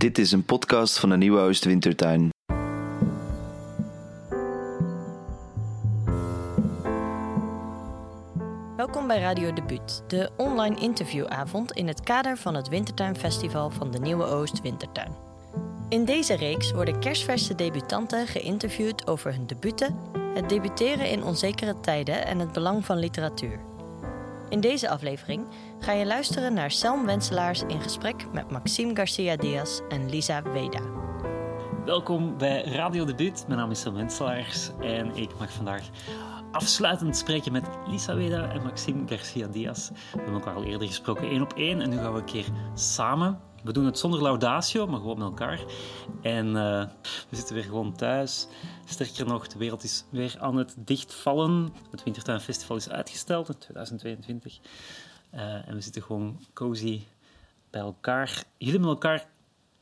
Dit is een podcast van de Nieuwe Oostwintertuin. Welkom bij Radio Debuut, de online interviewavond in het kader van het Wintertuinfestival van de Nieuwe Oost Wintertuin. In deze reeks worden kerstverse debutanten geïnterviewd over hun debuten, het debuteren in onzekere tijden en het belang van literatuur. In deze aflevering ga je luisteren naar Selm Wenselaars in gesprek met Maxime Garcia Diaz en Lisa Weda. Welkom bij Radio Debuut. Mijn naam is Selm Wenselaars en ik mag vandaag afsluitend spreken met Lisa Weda en Maxime Garcia Diaz. We hebben elkaar al eerder gesproken één op één en nu gaan we een keer samen. We doen het zonder laudatio, maar gewoon met elkaar. En uh, we zitten weer gewoon thuis. Sterker nog, de wereld is weer aan het dichtvallen. Het Wintertuinfestival is uitgesteld in 2022. Uh, en we zitten gewoon cozy bij elkaar. Jullie hebben elkaar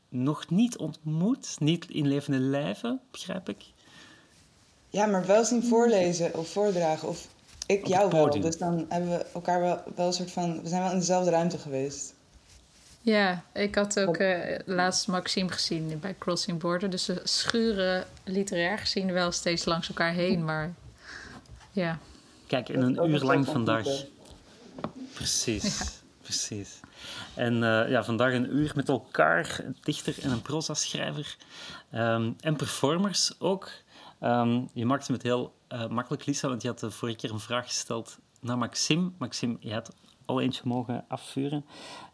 nog niet ontmoet, niet in levende lijven, begrijp ik. Ja, maar wel zien voorlezen of voordragen. Of ik jou wel. Dus dan hebben we elkaar wel, wel een soort van. We zijn wel in dezelfde ruimte geweest. Ja, ik had ook uh, laatst Maxime gezien bij Crossing Border. Dus ze schuren literair gezien wel steeds langs elkaar heen. Maar ja. Kijk, in een uur lang vandaag. Precies, ja. precies. En uh, ja, vandaag een uur met elkaar, een dichter en een proza-schrijver. Um, en performers ook. Um, je maakte het heel uh, makkelijk, Lisa, want je had de vorige keer een vraag gesteld naar Maxime. Maxime, je had al eentje mogen afvuren.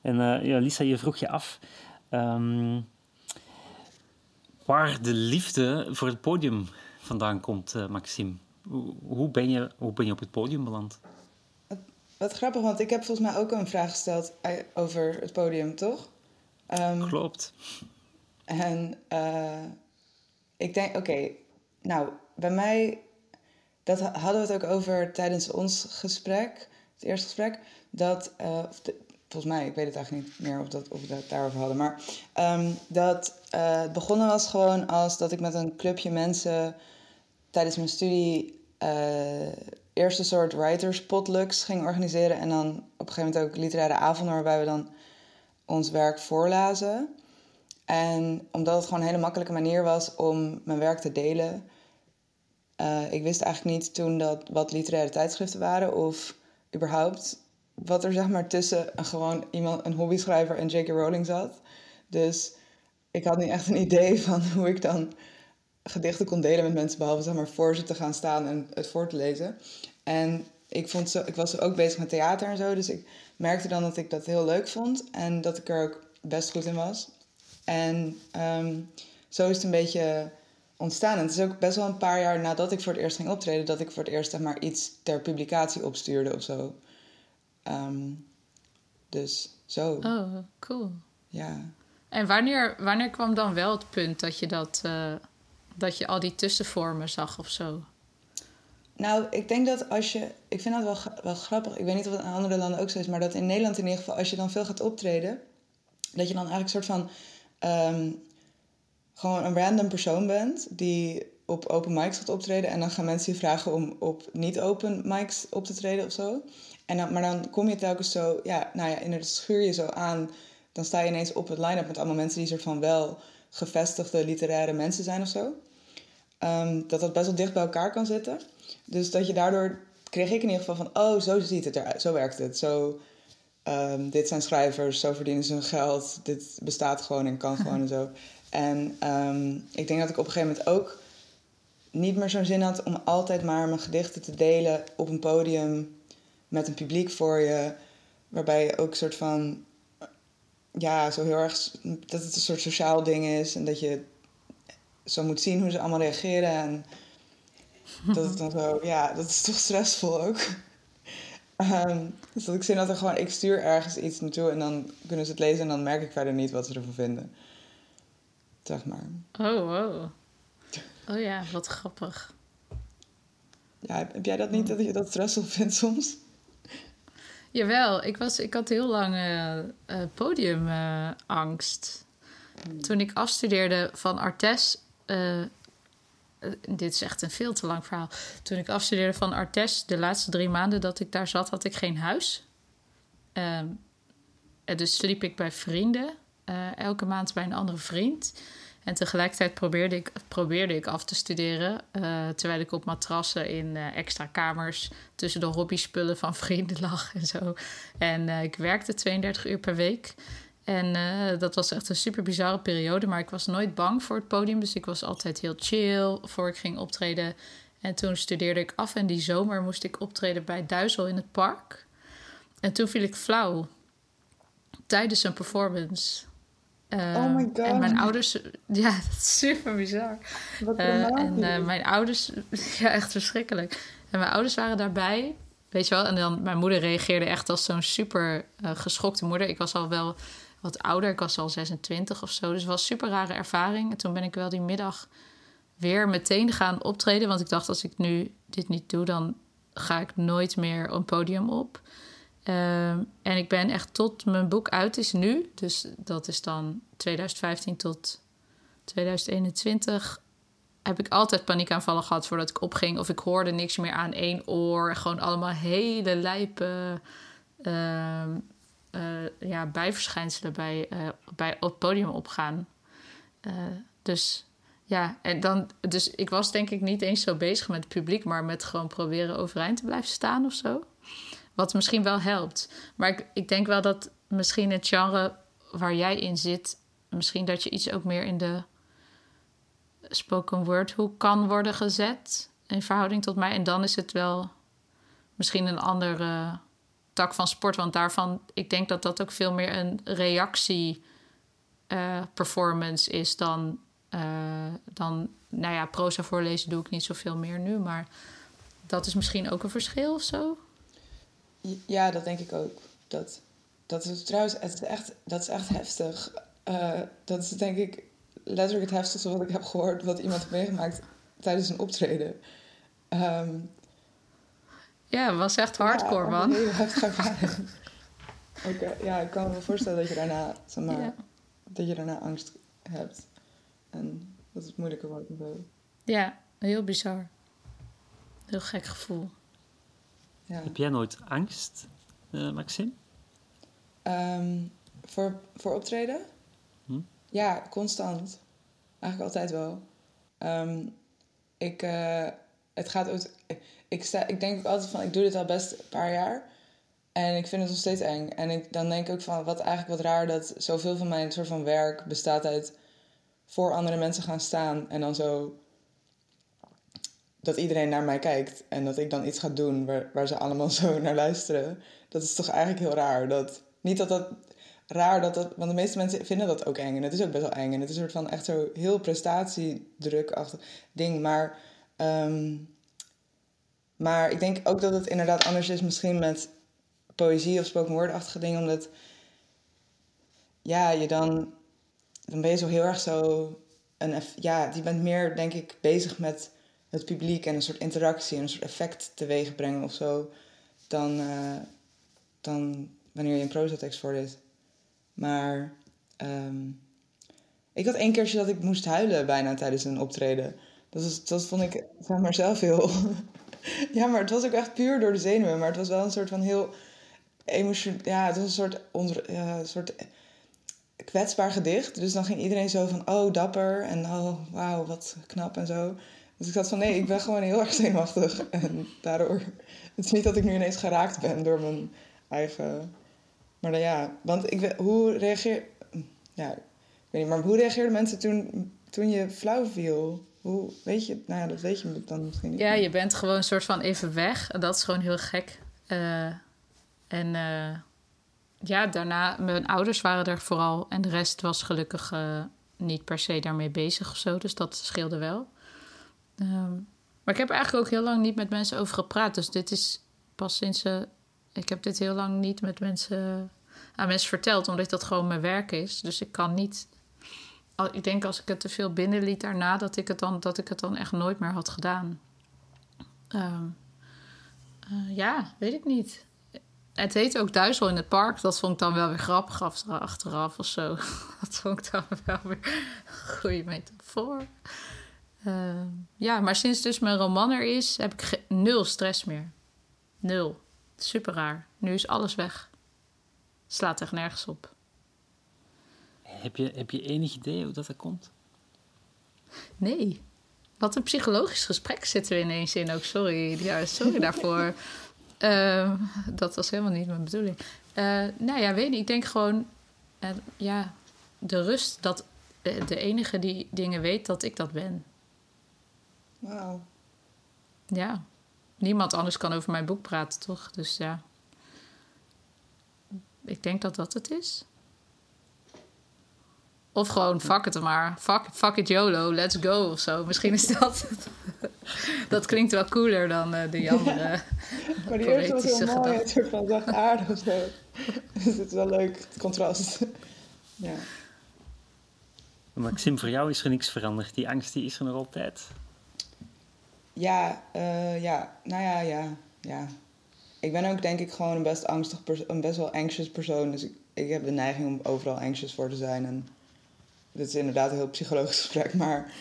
En uh, ja, Lisa, je vroeg je af um, waar de liefde voor het podium vandaan komt, uh, Maxime. Hoe, ben je, hoe ben je op het podium beland? Wat, wat grappig, want ik heb volgens mij ook een vraag gesteld over het podium, toch? Um, Klopt. En uh, ik denk, oké, okay, nou, bij mij, dat hadden we het ook over tijdens ons gesprek, het eerste gesprek, dat, de, volgens mij, ik weet het eigenlijk niet meer of, dat, of we het daarover hadden, maar um, dat uh, het begonnen was gewoon als dat ik met een clubje mensen tijdens mijn studie uh, eerst een soort writers potlucks ging organiseren en dan op een gegeven moment ook literaire avonden waarbij we dan ons werk voorlazen. En omdat het gewoon een hele makkelijke manier was om mijn werk te delen, ik wist eigenlijk niet toen dat wat literaire tijdschriften waren of überhaupt wat er zeg maar tussen een, gewoon iemand, een hobbyschrijver en J.K. Rowling zat. Dus ik had niet echt een idee van hoe ik dan gedichten kon delen met mensen, behalve zeg maar voor ze te gaan staan en het voor te lezen. En ik, vond zo, ik was ook bezig met theater en zo, dus ik merkte dan dat ik dat heel leuk vond en dat ik er ook best goed in was. En um, zo is het een beetje ontstaan. En het is ook best wel een paar jaar nadat ik voor het eerst ging optreden, dat ik voor het eerst zeg maar, iets ter publicatie opstuurde of zo. Um, dus zo. Oh, cool. Ja. En wanneer, wanneer kwam dan wel het punt dat je, dat, uh, dat je al die tussenvormen zag of zo? Nou, ik denk dat als je. Ik vind dat wel, wel grappig. Ik weet niet of het in andere landen ook zo is, maar dat in Nederland in ieder geval, als je dan veel gaat optreden, dat je dan eigenlijk een soort van. Um, gewoon een random persoon bent die op open mics gaat optreden. En dan gaan mensen je vragen om op niet-open mics op te treden of zo. En dan, maar dan kom je telkens zo, ja, nou ja, inderdaad schuur je zo aan. Dan sta je ineens op het line-up met allemaal mensen die soort van wel gevestigde literaire mensen zijn of zo. Um, dat dat best wel dicht bij elkaar kan zitten. Dus dat je daardoor, kreeg ik in ieder geval van, oh, zo ziet het eruit, zo werkt het. Zo, um, dit zijn schrijvers, zo verdienen ze hun geld, dit bestaat gewoon en kan gewoon en zo. En um, ik denk dat ik op een gegeven moment ook niet meer zo'n zin had om altijd maar mijn gedichten te delen op een podium met een publiek voor je, waarbij je ook een soort van, ja, zo heel erg, dat het een soort sociaal ding is en dat je zo moet zien hoe ze allemaal reageren en dat het dan zo, ja, dat is toch stressvol ook. Um, dus dat ik zin had er gewoon, ik stuur ergens iets naartoe en dan kunnen ze het lezen en dan merk ik verder niet wat ze ervan vinden. Zeg maar. Oh, wow. Oh ja, wat grappig. Ja, heb jij dat niet, dat je dat stressvol vindt soms? Jawel, ik, was, ik had heel lang uh, uh, podiumangst. Uh, Toen ik afstudeerde van Artes... dit is echt een veel te lang verhaal. Toen ik afstudeerde van Artes, de laatste drie maanden dat ik daar zat, had ik geen huis. Ehm, en dus sliep ik bij vrienden eh, elke maand bij een andere vriend. En tegelijkertijd probeerde ik, probeerde ik af te studeren. eh, terwijl ik op matrassen in eh, extra kamers tussen de hobbyspullen van vrienden lag en zo. En ik werkte 32 uur per week. En dat was echt een super bizarre periode. Maar ik was nooit bang voor het podium. Dus ik was altijd heel chill voor ik ging optreden. En toen studeerde ik af. En die zomer moest ik optreden bij Duizel in het park. En toen viel ik flauw. Tijdens een performance. Eh, Oh my God. En mijn ouders... Ja, super bizar. Wat dramatisch. en eh, mijn ouders, ja, echt verschrikkelijk. En mijn ouders waren daarbij, weet je wel. En dan, mijn moeder reageerde echt als zo'n super geschokte moeder. Ik was al wel wat ouder, ik was al 26 of zo. Dus het was een super rare ervaring. En toen ben ik wel die middag weer meteen gaan optreden. Want ik dacht, als ik nu dit niet doe, dan ga ik nooit meer een podium op. Ehm, en ik ben echt tot mijn boek uit is nu. Dus dat is dan 2015 tot 2021 heb ik altijd paniekaanvallen gehad voordat ik opging. Of ik hoorde niks meer aan één oor. Gewoon allemaal hele lijpe ehm, eh, ja, bijverschijnselen bij, eh, bij op podium opgaan. Eh, dus ja, en dan, dus ik was denk ik niet eens zo bezig met het publiek, maar met gewoon proberen overeind te blijven staan of zo. Wat misschien wel helpt. Maar ik, ik denk wel dat misschien het genre waar jij in zit, misschien dat je iets ook meer in de spoken word hoek kan worden gezet in verhouding tot mij. En dan is het wel misschien een andere tak van sport. Want daarvan, ik denk dat dat ook veel meer een reactie eh, performance is dan, eh, dan, nou ja, proza voorlezen doe ik niet zoveel meer nu. Maar dat is misschien ook een verschil of zo. Ja, dat denk ik ook. Dat, dat is trouwens, echt, dat is echt heftig. Eh, dat is denk ik letterlijk het heftigste wat ik heb gehoord, wat iemand heeft meegemaakt tijdens een optreden. Ehm, Ja, het was echt hardcore, ja, man. Heftige ervaring. Ja, ik kan me voorstellen dat je daarna, zeg maar, Ja. dat je daarna angst hebt. En dat het moeilijker wordt. Ja, heel bizar. Heel gek gevoel. Ja. Heb jij nooit angst, eh, Maxime? Ehm, voor, voor optreden? Ja, constant. Eigenlijk altijd wel. Ehm, ik, eh, het gaat ook, ik, sta, ik denk ook altijd van, ik doe dit al best een paar jaar. En ik vind het nog steeds eng. En ik, dan denk ik ook van, wat eigenlijk wat raar dat zoveel van mijn soort van werk bestaat uit voor andere mensen gaan staan. En dan zo, dat iedereen naar mij kijkt. En dat ik dan iets ga doen waar, waar ze allemaal zo naar luisteren. Dat is toch eigenlijk heel raar. Dat, niet dat dat raar dat dat. Want de meeste mensen vinden dat ook eng. En het is ook best wel eng. En het is een soort van echt zo heel prestatiedrukachtig ding. Maar, ehm, maar ik denk ook dat het inderdaad anders is, misschien met poëzie of spoken word-achtige dingen. Omdat ja, je dan. Dan ben je zo heel erg zo. Een, ja, je bent meer, denk ik, bezig met het publiek en een soort interactie en een soort effect teweeg brengen of zo. Dan, eh, dan wanneer je een prozatekst voorleest. Maar ehm, ik had één keertje dat ik moest huilen bijna tijdens een optreden. Dat, dat vond ik zeg maar zelf heel... ja, maar het was ook echt puur door de zenuwen. Maar het was wel een soort van heel emotioneel... Ja, het was een soort, onder, soort kwetsbaar gedicht. Dus dan ging iedereen zo van, oh, dapper. En oh, wauw, wat knap en zo. Dus ik dacht van, nee, ik ben gewoon heel erg zenuwachtig. En daardoor... Het is niet dat ik nu ineens geraakt ben door mijn eigen... Maar ja, want ik hoe reageer... Ja, ik weet niet, maar hoe reageerden mensen toen, toen je flauw viel? Hoe, weet je, nou ja, dat weet je dan misschien niet. Ja, je bent gewoon een soort van even weg. En dat is gewoon heel gek. Eh, en eh, ja, daarna, mijn ouders waren er vooral. En de rest was gelukkig eh, niet per se daarmee bezig of zo. Dus dat scheelde wel. Ehm, maar ik heb eigenlijk ook heel lang niet met mensen over gepraat. Dus dit is pas sinds... eh, ik heb dit heel lang niet met mensen, aan mensen verteld. Omdat dat gewoon mijn werk is. Dus ik kan niet... Ik denk als ik het te veel binnenliet daarna... dat ik het dan, dat ik het dan echt nooit meer had gedaan. Ehm, eh, ja, weet ik niet. Het heet ook Duizel in het park. Dat vond ik dan wel weer grappig af- achteraf of zo. Dat vond ik dan wel weer een goede metafoor. Ehm, ja, maar sinds dus mijn roman er is, heb ik nul stress meer. Nul. Super raar. Nu is alles weg. Slaat echt nergens op. Heb je, heb je enig idee hoe dat, dat komt? Nee. Wat een psychologisch gesprek zitten we ineens in ook. Sorry, ja, sorry daarvoor. Ehm, dat was helemaal niet mijn bedoeling. Uh, nou ja, weet niet. Ik denk gewoon... Uh, ja, de rust dat de, de enige die dingen weet dat ik dat ben. Wauw. Ja. Niemand anders kan over mijn boek praten, toch? Dus ja. Ik denk dat dat het is. Of gewoon fuck het maar. Fuck, fuck it YOLO, let's go of zo. Misschien is dat... dat klinkt wel cooler dan uh, de andere Maar die eerste was heel mooi, een soort van aardig of zo. dus het is wel leuk, het contrast. ja. Maxim, voor jou is er niks veranderd. Die angst die is er nog altijd. Ja, uh, ja, nou ja, ja, ja. Ik ben ook denk ik gewoon een best angstig een best wel anxious persoon. Dus ik, ik heb de neiging om overal anxious voor te zijn. En dit is inderdaad een heel psychologisch gesprek, maar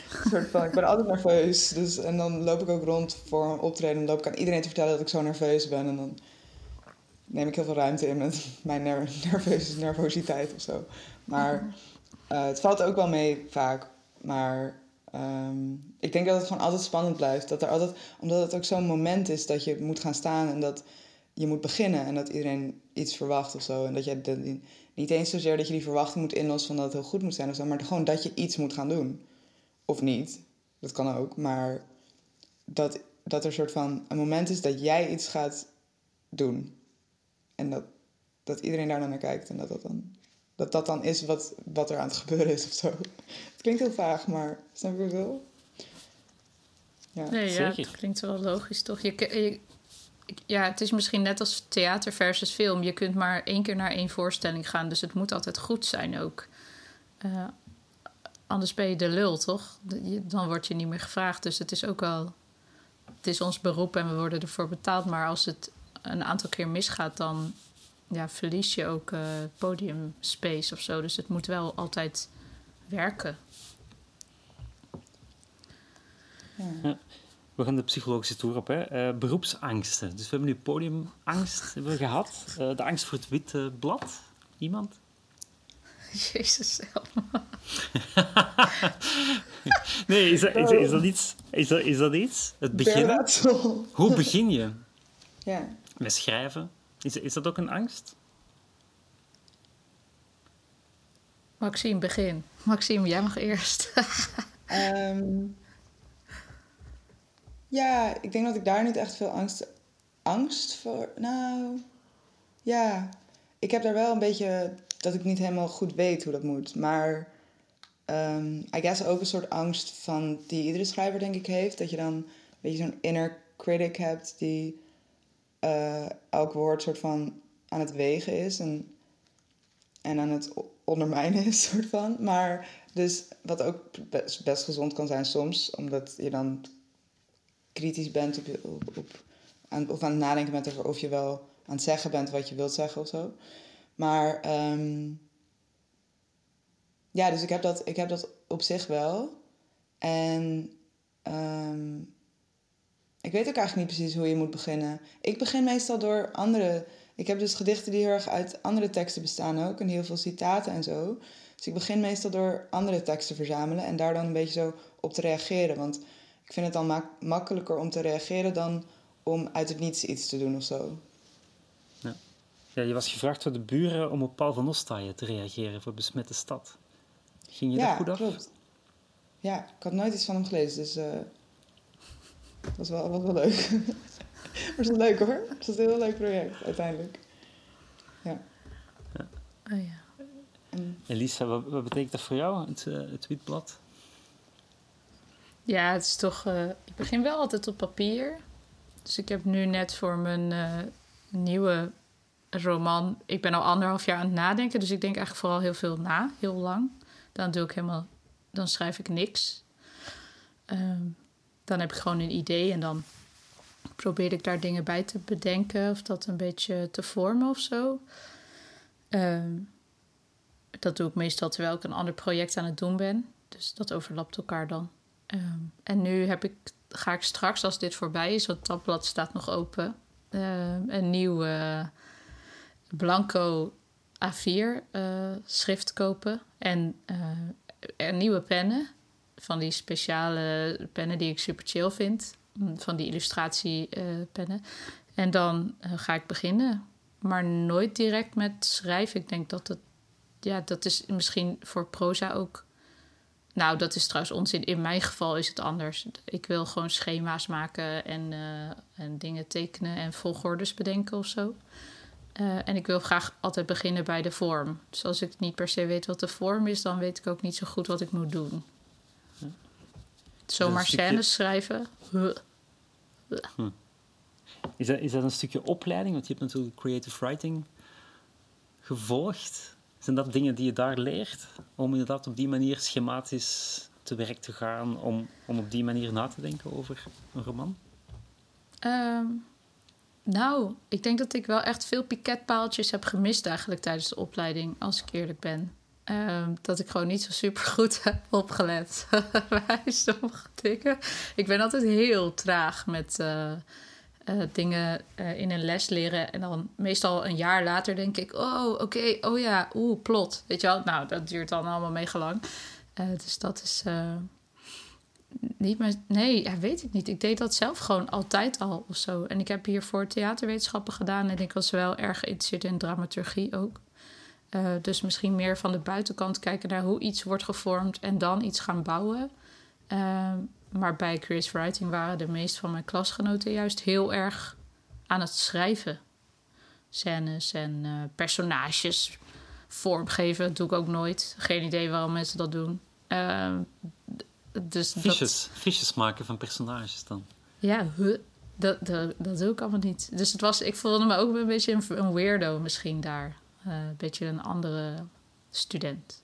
van, ik ben altijd nerveus. Dus, en dan loop ik ook rond voor een optreden en loop ik aan iedereen te vertellen dat ik zo nerveus ben. En dan neem ik heel veel ruimte in met mijn ner nerveuze nervositeit of zo. Maar uh, het valt ook wel mee vaak. Maar um, ik denk dat het gewoon altijd spannend blijft. Dat er altijd, omdat het ook zo'n moment is dat je moet gaan staan en dat je moet beginnen en dat iedereen iets verwacht of zo. En dat je de, niet eens zozeer dat je die verwachting moet inlossen van dat het heel goed moet zijn of zo, maar gewoon dat je iets moet gaan doen. Of niet. Dat kan ook. Maar dat, dat er een soort van een moment is dat jij iets gaat doen. En dat, dat iedereen daar dan naar kijkt en dat dat dan, dat, dat dan is wat, wat er aan het gebeuren is of zo. Het klinkt heel vaag, maar snap je wat ik wil? Ja. Nee, ja, het klinkt wel logisch, toch? Je, je, ja, het is misschien net als theater versus film. Je kunt maar één keer naar één voorstelling gaan, dus het moet altijd goed zijn ook. Uh, anders ben je de lul, toch? Dan word je niet meer gevraagd. Dus het is ook wel. Het is ons beroep en we worden ervoor betaald. Maar als het een aantal keer misgaat, dan ja, verlies je ook uh, podiumspace of zo. Dus het moet wel altijd werken. Ja. We gaan de psychologische tour op. Hè. Uh, beroepsangsten. Dus we hebben nu podiumangst hebben we gehad. Uh, de angst voor het witte blad. Iemand? Jezus nee, is dat, is, is, dat iets? Is dat, is dat iets? Het begin? Hoe begin je? Ja. Met schrijven? Is, is dat ook een angst? Maxime, begin. Maxime, jij mag eerst. um, Ja, ik denk dat ik daar niet echt veel angst, angst voor. Nou, ja. Ik heb daar wel een beetje dat ik niet helemaal goed weet hoe dat moet. Maar um, I guess ook een soort angst van die iedere schrijver denk ik heeft. Dat je dan een beetje zo'n inner critic hebt die uh, elk woord soort van aan het wegen is en, en aan het ondermijnen is, soort van. Maar dus wat ook best, gezond kan zijn soms, omdat je dan kritisch bent op, op, of aan het nadenken bent over of je wel aan het zeggen bent wat je wilt zeggen of zo. Maar ehm, ja, dus ik heb, dat, ik heb dat op zich wel. En um, ik weet ook eigenlijk niet precies hoe je moet beginnen. Ik begin meestal door andere. Ik heb dus gedichten die heel erg uit andere teksten bestaan ook. En heel veel citaten en zo. Dus ik begin meestal door andere teksten verzamelen en daar dan een beetje zo op te reageren. Want ik vind het dan makkelijker om te reageren dan om uit het niets iets te doen of zo. Ja. ja je was gevraagd door de buren om op Paul van Ostaaien te reageren voor Besmette Stad. Ging je ja, dat goed af? Klopt. Ja, ik had nooit iets van hem gelezen, dus uh, dat was wel, was wel leuk. maar het was leuk hoor. Het was een heel leuk project uiteindelijk. Ja. ja. Oh, ja. En, Elisa, wat, wat, betekent dat voor jou, het, uh, het Wietblad? Ja, het is toch. Uh, ik begin wel altijd op papier. Dus ik heb nu net voor mijn uh, nieuwe roman. Ik ben al anderhalf jaar aan het nadenken. Dus ik denk eigenlijk vooral heel veel na, heel lang. Dan doe ik helemaal. Dan schrijf ik niks. Um, dan heb ik gewoon een idee en dan probeer ik daar dingen bij te bedenken of dat een beetje te vormen of zo. Um, dat doe ik meestal terwijl ik een ander project aan het doen ben. Dus dat overlapt elkaar dan. Ehm, en nu heb ik, ga ik straks, als dit voorbij is, want het tabblad staat nog open, uh, een nieuw blanco A4 eh, schrift kopen en uh, nieuwe pennen. Van die speciale pennen die ik super chill vind. Mm, van die illustratiepennen. en dan ga ik beginnen. Maar nooit direct met schrijven. Ik denk dat het... Ja, dat is misschien voor proza ook... Nou, dat is trouwens onzin. In mijn geval is het anders. Ik wil gewoon schema's maken en, en dingen tekenen en volgordes bedenken of zo. En ik wil graag altijd beginnen bij de vorm. Dus als ik niet per se weet wat de vorm is, dan weet ik ook niet zo goed wat ik moet doen. Zomaar stukje... scènes schrijven. Hm. Is, dat, is dat een stukje opleiding? Want je hebt natuurlijk creative writing gevolgd. Zijn dat dingen die je daar leert? Om inderdaad op die manier schematisch te werk te gaan, om, om op die manier na te denken over een roman? Um, nou, ik denk dat ik wel echt veel piketpaaltjes heb gemist eigenlijk tijdens de opleiding, als ik eerlijk ben. Ehm, dat ik gewoon niet zo super goed heb opgelet. bij sommige dingen. Ik ben altijd heel traag met uh, uh, dingen uh, in een les leren. En dan meestal een jaar later denk ik: oh, oké, oh ja, oeh, plot. Weet je wel? Nou, dat duurt dan allemaal mega lang. dus dat is niet meer, nee, ja, weet ik niet. Ik deed dat zelf gewoon altijd al of zo. En ik heb hiervoor theaterwetenschappen gedaan en ik was wel erg geïnteresseerd in dramaturgie ook. Uh, dus misschien meer van de buitenkant kijken naar hoe iets wordt gevormd en dan iets gaan bouwen. Uh, maar bij creative writing waren de meeste van mijn klasgenoten juist heel erg aan het schrijven. Scènes en uh, personages vormgeven. Dat doe ik ook nooit. Geen idee waarom mensen dat doen. Dus fiches, dat... fiches maken van personages dan. Ja, dat, dat, dat doe ik allemaal niet. Dus het was, ik voelde me ook een beetje een, een weirdo misschien daar. Een beetje een andere student.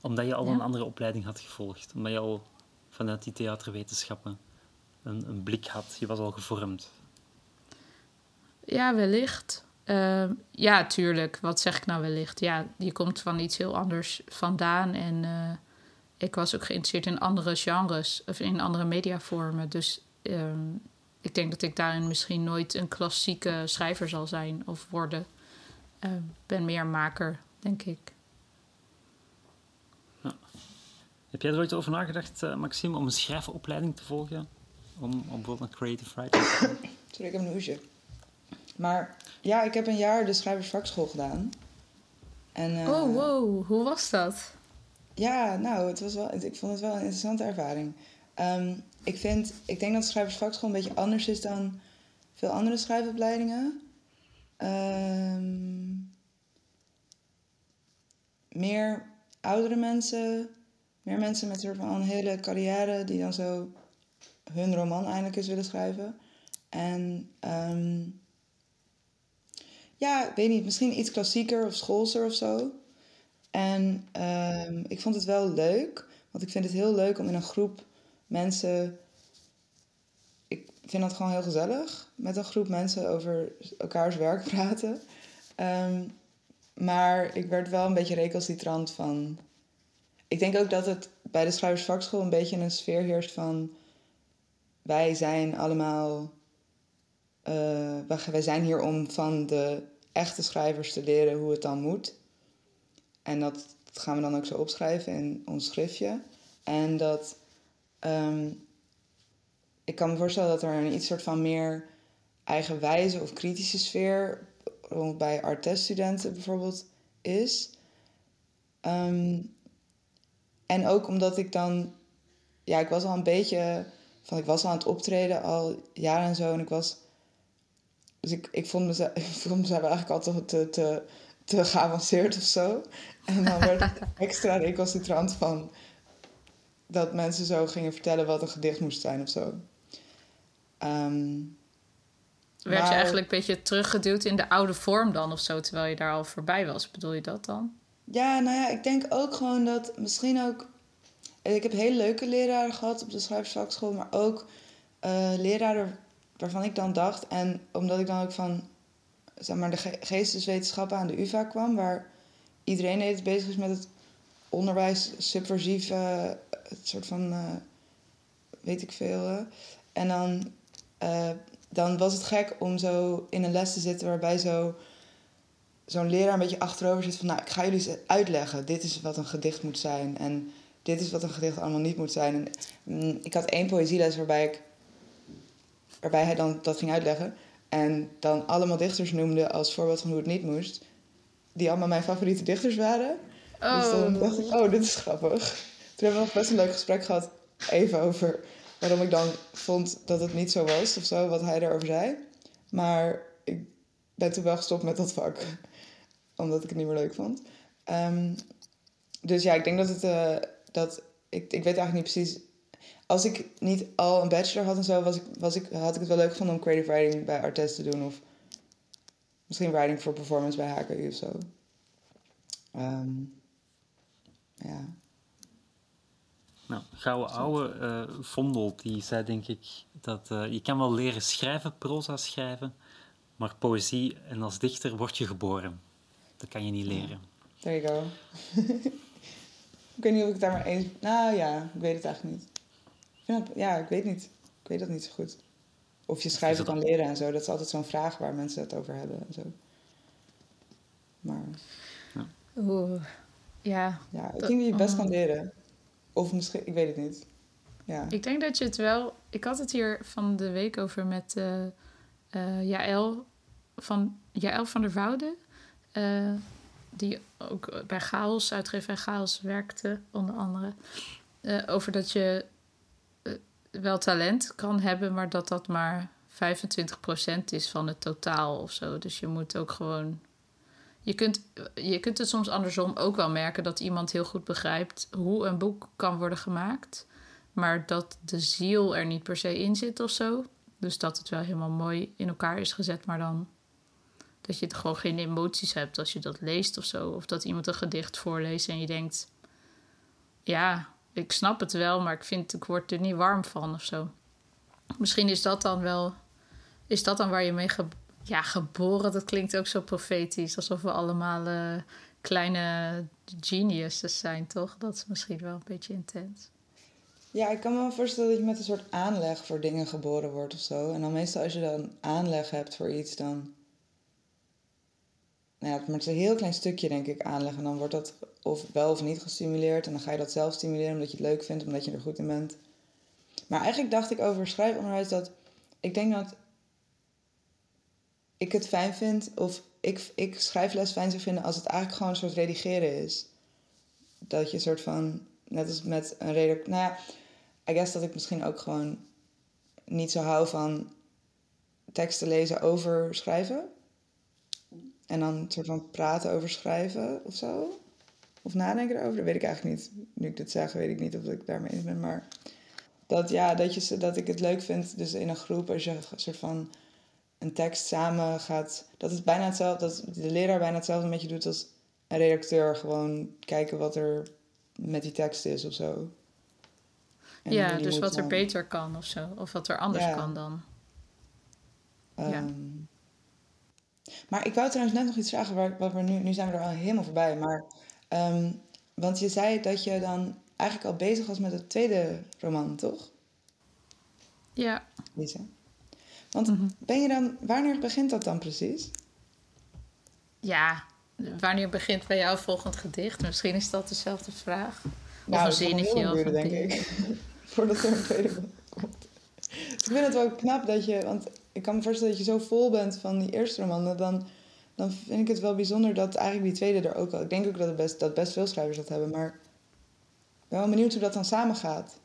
Omdat je al een andere opleiding had gevolgd. Omdat je al vanuit die theaterwetenschappen een, een blik had. Je was al gevormd. Ja, wellicht. Uh, ja, tuurlijk. Wat zeg ik nou wellicht? Ja, je komt van iets heel anders vandaan en... Uh, ik was ook geïnteresseerd in andere genres of in andere mediavormen. Dus ehm, ik denk dat ik daarin misschien nooit een klassieke schrijver zal zijn of worden. Ik uh, ben meer maker, denk ik. Ja. Heb jij er ooit over nagedacht, uh, Maxime, om een schrijfopleiding te volgen? Om, om bijvoorbeeld een creative writer te? Sorry, ik heb een hoesje. Maar ja, ik heb een jaar de schrijversvakschool gedaan. En, uh, oh, wow. Hoe was dat? Ja, nou, het was wel, ik vond het wel een interessante ervaring. Ehm, ik, vind, ik denk dat schrijversvakschool een beetje anders is dan veel andere schrijfopleidingen. Um, meer oudere mensen, meer mensen met soort van een hele carrière die dan zo hun roman eindelijk eens willen schrijven. En um, ja, weet niet, misschien iets klassieker of schoolser of zo. En um, ik vond het wel leuk, want ik vind het heel leuk om in een groep mensen. Ik vind dat gewoon heel gezellig met een groep mensen over elkaars werk praten. Um, maar ik werd wel een beetje recalcitrant van. Ik denk ook dat het bij de schrijversvakschool een beetje een sfeer heerst van. Wij zijn allemaal. Uh, wij zijn hier om van de echte schrijvers te leren hoe het dan moet. En dat, gaan we dan ook zo opschrijven in ons schriftje. En dat. Ehm, ik kan me voorstellen dat er een iets soort van meer eigenwijze of kritische sfeer rond bij arteststudenten bijvoorbeeld is. Ehm, en ook omdat ik dan. Ja, ik was al een beetje. Van, ik was al aan het optreden al jaren en zo. En ik was. Dus ik, ik, vond, mezelf, ik vond mezelf eigenlijk altijd te, te, te geavanceerd of zo. En dan werd het extra recalcitrant van dat mensen zo gingen vertellen wat een gedicht moest zijn of zo. Um, werd je eigenlijk een beetje teruggeduwd in de oude vorm dan of zo, terwijl je daar al voorbij was? Bedoel je dat dan? Ja, nou ja, ik denk ook gewoon dat misschien ook. Ik heb hele leuke leraren gehad op de schrijversvakschool, maar ook uh, leraren waarvan ik dan dacht, en omdat ik dan ook van zeg maar, de geesteswetenschappen aan de UvA kwam, waar iedereen het bezig is met het onderwijs, subversief, uh, het soort van, uh, weet ik veel. En dan, uh, dan was het gek om zo in een les te zitten waarbij zo zo'n leraar een beetje achterover zit van... nou, ik ga jullie uitleggen. Dit is wat een gedicht moet zijn. En dit is wat een gedicht allemaal niet moet zijn. En, mm, ik had één poëzieles waarbij, ik, waarbij hij dan dat ging uitleggen. En dan allemaal dichters noemde als voorbeeld van hoe het niet moest. Die allemaal mijn favoriete dichters waren. Dus dan dacht ik, oh, dit is grappig. Toen hebben we nog best een leuk gesprek gehad. Even over waarom ik dan vond dat het niet zo was of zo. Wat hij daarover zei. Maar ik ben toen wel gestopt met dat vak. Omdat ik het niet meer leuk vond. Ehm, dus ja, ik denk dat het... eh, dat, ik, ik weet eigenlijk niet precies... Als ik niet al een bachelor had en zo... Was ik, was ik, had ik het wel leuk gevonden om creative writing bij Artes te doen. Of misschien writing voor performance bij HKU of zo. Ehm, ja. Nou, Gouden Ouwe eh Vondel, die zei denk ik dat eh, je kan wel leren schrijven, proza schrijven, maar poëzie en als dichter word je geboren. Dat kan je niet leren. There you go. ik weet niet of ik het daar maar eens... Nou ja, ik weet het eigenlijk niet. Ik vind dat- ja, ik weet niet. Ik weet dat niet zo goed. Of je schrijven kan leren en zo. Dat is altijd zo'n vraag waar mensen het over hebben en zo. Maar Oeh, ja. ja, ik denk dat je het best oh. kan leren. Of misschien... Ik weet het niet. Ja. Ik denk dat je het wel... Ik had het hier van de week over met eh eh, Jaël, van, Jaël van der Woude. eh, die ook bij Chaos, uitgeverij Chaos, werkte, onder andere. Over dat je wel talent kan hebben, maar dat dat maar 25% is van het totaal of zo. Dus je moet ook gewoon... Je kunt, je kunt het soms andersom ook wel merken dat iemand heel goed begrijpt hoe een boek kan worden gemaakt. Maar dat de ziel er niet per se in zit of zo. Dus dat het wel helemaal mooi in elkaar is gezet, maar dan dat je het gewoon geen emoties hebt als je dat leest of zo. Of dat iemand een gedicht voorleest en je denkt: Ja, ik snap het wel, maar ik vind ik word er niet warm van of zo. Misschien is dat dan wel. Is dat dan waar je mee ge ja, geboren? Dat klinkt ook zo profetisch, alsof we allemaal eh, kleine geniuses zijn, toch? Dat is misschien wel een beetje intens. Ja, ik kan me voorstellen dat je met een soort aanleg voor dingen geboren wordt of zo. En dan meestal als je dan aanleg hebt voor iets, dan... Nou ja, maar het is een heel klein stukje, denk ik, aanleg. En dan wordt dat of wel of niet gestimuleerd. En dan ga je dat zelf stimuleren omdat je het leuk vindt, omdat je er goed in bent. Maar eigenlijk dacht ik over schrijfonderwijs dat... Ik denk dat ik het fijn vind, of ik, ik schrijfles fijn zou vinden als het eigenlijk gewoon een soort redigeren is. Dat je een soort van, net als met een redac... Nou ja, I guess dat ik misschien ook gewoon niet zo hou van teksten lezen over schrijven. En dan een soort van praten over schrijven of zo. Of nadenken erover, dat weet ik eigenlijk niet. Nu ik dit zeg, weet ik niet of ik daarmee eens ben. Maar dat, ja, dat, je, dat ik het leuk vind, dus in een groep, als je een soort van een tekst samen gaat... Dat is bijna hetzelfde, dat de leraar bijna hetzelfde met je doet als een redacteur. Gewoon kijken wat er met die tekst is of zo. En ja, dus wat er beter kan of zo. Of wat er anders Ja. kan dan. Ja. Ehm, Maar ik wou trouwens net nog iets vragen, waar, waar we nu, nu zijn we er al helemaal voorbij. Maar, ehm, want je zei dat je dan eigenlijk al bezig was met het tweede roman, toch, Ja, Lisa? Want Mhm. ben je dan, wanneer begint dat dan precies? ja. Wanneer begint bij jou volgend gedicht? Misschien is dat dezelfde vraag. Of Nou, een gaat nog heel zinnetje lang of duren, een denk ding. ik. Voordat er een tweede komt. Dus ik vind het wel knap dat je, want ik kan me voorstellen dat je zo vol bent van die eerste roman, dan, dan vind ik het wel bijzonder dat eigenlijk die tweede er ook al. Ik denk ook dat, het best, dat best veel schrijvers dat hebben, maar ik ben wel benieuwd hoe dat dan samen gaat.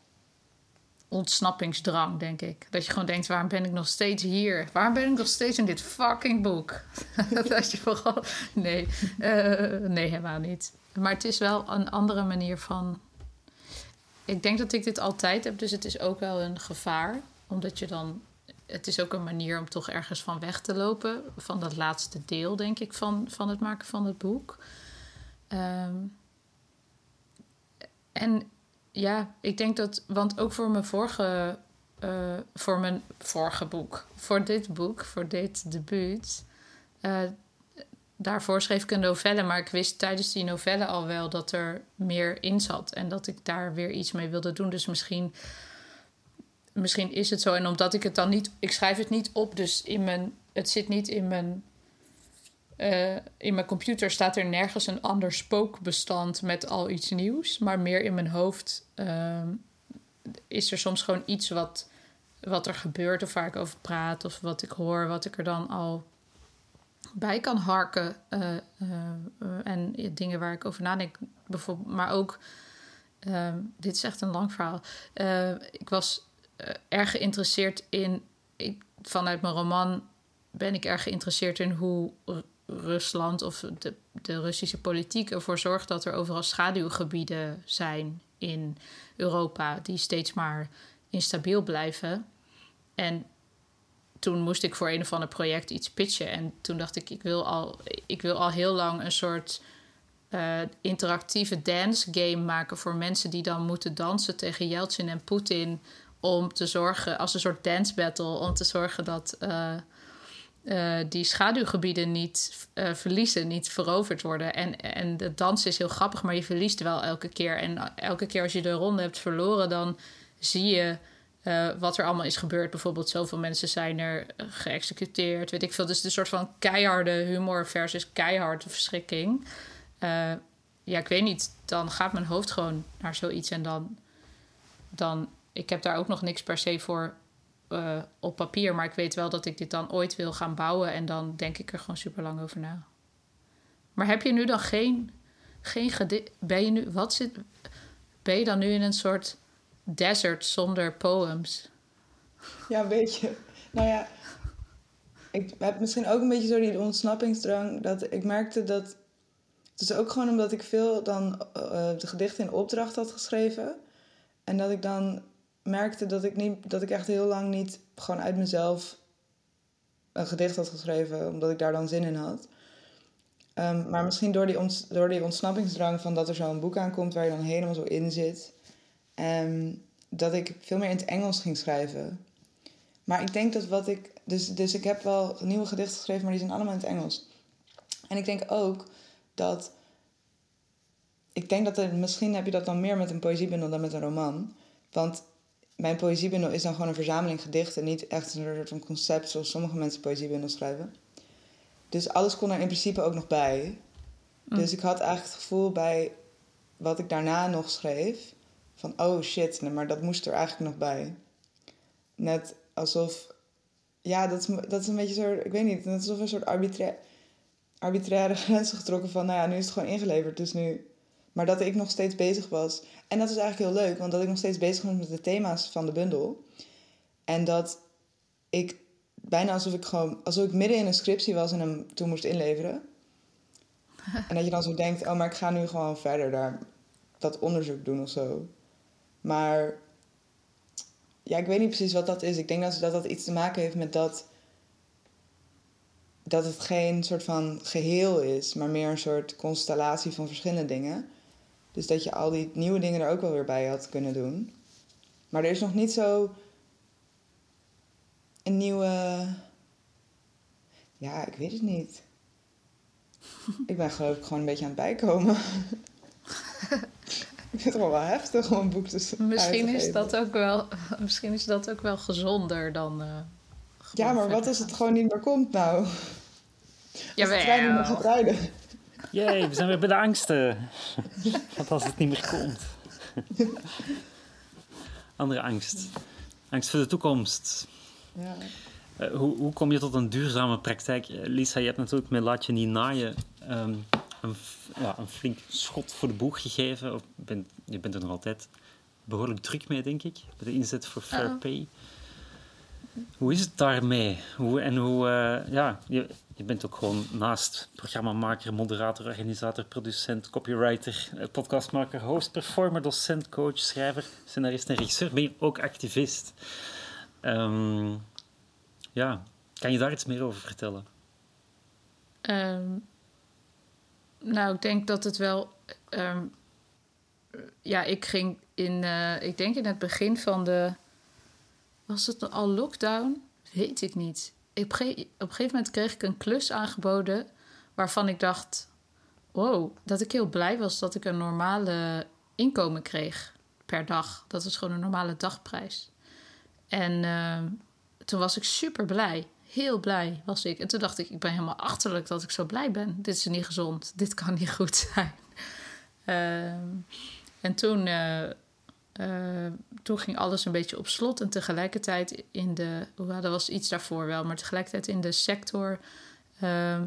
Ontsnappingsdrang, denk ik. Dat je gewoon denkt, waarom ben ik nog steeds hier? Waarom ben ik nog steeds in dit fucking boek? dat je vooral... Nee, eh, nee, helemaal niet. Maar het is wel een andere manier van... Ik denk dat ik dit altijd heb, dus het is ook wel een gevaar. Omdat je dan... Het is ook een manier om toch ergens van weg te lopen. Van dat laatste deel, denk ik, van, van het maken van het boek. Ehm, en ja, ik denk dat, want ook voor mijn vorige, eh, voor mijn vorige boek, voor dit boek, voor dit debuut, eh, daarvoor schreef ik een novelle, maar ik wist tijdens die novelle al wel dat er meer in zat en dat ik daar weer iets mee wilde doen. Dus misschien, misschien is het zo. En omdat ik het dan niet, ik schrijf het niet op, dus in mijn, het zit niet in mijn eh, in mijn computer staat er nergens een ander spookbestand met al iets nieuws. Maar meer in mijn hoofd ehm, is er soms gewoon iets wat, wat er gebeurt of waar ik over praat of wat ik hoor, wat ik er dan al bij kan harken. eh, eh, en dingen waar ik over nadenk. Bijvoorbeeld, maar ook, ehm, dit is echt een lang verhaal. Ik was erg geïnteresseerd in, vanuit mijn roman ben ik erg geïnteresseerd in hoe Rusland of de, de Russische politiek ervoor zorgt dat er overal schaduwgebieden zijn in Europa die steeds maar instabiel blijven. En toen moest ik voor een of ander project iets pitchen. En toen dacht ik, ik wil al, ik wil al heel lang een soort eh, interactieve dance game maken voor mensen die dan moeten dansen tegen Yeltsin en Poetin. Om te zorgen, als een soort dance battle, om te zorgen dat eh, eh, die schaduwgebieden niet eh, verliezen, niet veroverd worden. En, en de dans is heel grappig, maar je verliest wel elke keer. En elke keer als je de ronde hebt verloren, dan zie je eh, wat er allemaal is gebeurd. Bijvoorbeeld, zoveel mensen zijn er geëxecuteerd, weet ik veel. Dus een soort van keiharde humor versus keiharde verschrikking. Ja, ik weet niet. Dan gaat mijn hoofd gewoon naar zoiets. En dan, dan ik heb daar ook nog niks per se voor eh, op papier. Maar ik weet wel dat ik dit dan ooit wil gaan bouwen. En dan denk ik er gewoon super lang over na. Maar heb je nu dan geen, geen Ben je nu, wat zit, ben je dan nu in een soort desert zonder poems? Ja, een beetje. Nou ja, ik heb misschien ook een beetje zo die ontsnappingsdrang. Dat ik merkte dat. Het is ook gewoon omdat ik veel dan eh, de gedichten in opdracht had geschreven. En dat ik dan merkte dat ik, niet, dat ik echt heel lang niet gewoon uit mezelf een gedicht had geschreven. Omdat ik daar dan zin in had. Ehm, maar misschien door die, door die ontsnappingsdrang van dat er zo'n boek aankomt waar je dan helemaal zo in zit. En dat ik veel meer in het Engels ging schrijven. Maar ik denk dat wat ik. Dus, dus ik heb wel nieuwe gedichten geschreven, maar die zijn allemaal in het Engels. En ik denk ook dat. Ik denk dat er. Misschien heb je dat dan meer met een poëziebundel dan met een roman. Want mijn poëziebundel is dan gewoon een verzameling gedichten. Niet echt een soort van concept zoals sommige mensen poëziebundels schrijven. Dus alles kon er in principe ook nog bij. Dus ik had eigenlijk het gevoel bij wat ik daarna nog schreef. Van oh shit, nee, maar dat moest er eigenlijk nog bij. Net alsof. Ja, dat is, dat is een beetje zo. Ik weet niet. Net alsof een soort arbitra arbitraire grenzen getrokken van. Nou ja, nu is het gewoon ingeleverd. Dus nu. Maar dat ik nog steeds bezig was. En dat is eigenlijk heel leuk, want dat ik nog steeds bezig was met de thema's van de bundel. En dat ik bijna alsof ik gewoon. alsof ik midden in een scriptie was en hem toen moest inleveren. en dat je dan zo denkt: oh, maar ik ga nu gewoon verder daar dat onderzoek doen of zo. Maar ja, ik weet niet precies wat dat is. Ik denk dat dat, dat iets te maken heeft met dat. dat het geen soort van geheel is, maar meer een soort constellatie van verschillende dingen. Dus dat je al die nieuwe dingen er ook wel weer bij had kunnen doen. Maar er is nog niet zo. een nieuwe. Ja, ik weet het niet. Ik ben geloof ik gewoon een beetje aan het bijkomen. ik vind het gewoon wel heftig om een boek te Misschien is, dat ook wel, misschien is dat ook wel gezonder dan. eh, Ja, maar wat als het gewoon niet meer komt nou? Als de trein niet meer gaat rijden. Jee, we zijn weer bij de angsten. Wat als het niet meer komt? Andere angst. Angst voor de toekomst. Ja. Eh, hoe, hoe kom je tot een duurzame praktijk? Eh, Lisa, je hebt natuurlijk met Laat je niet naaien ehm, een, ja, een flink schot voor de boeg gegeven. Of bent, je bent er nog altijd behoorlijk druk mee, denk ik. Bij de inzet voor fair pay. Hoe is het daarmee? Hoe, en hoe, eh, ja, je, je bent ook gewoon naast programmamaker, moderator, organisator, producent, copywriter, eh, podcastmaker, host, performer, docent, coach, schrijver, scenarist en regisseur. Ben je ook activist? Ehm, ja, kan je daar iets meer over vertellen? Ehm, nou, ik denk dat het wel. ehm, ja, ik ging in. eh, ik denk in het begin van de. Was het al lockdown? Weet ik niet. Op, op een gegeven moment kreeg ik een klus aangeboden. waarvan ik dacht. Wow, dat ik heel blij was dat ik een normale inkomen kreeg per dag. Dat was gewoon een normale dagprijs. En ehm, toen was ik super blij. heel blij was ik. En toen dacht ik, ik ben helemaal achterlijk dat ik zo blij ben. Dit is niet gezond. Dit kan niet goed zijn. Ehm, en toen, eh, eh, toen ging alles een beetje op slot. En tegelijkertijd in de... Was iets daarvoor wel. Maar tegelijkertijd in de sector... ehm,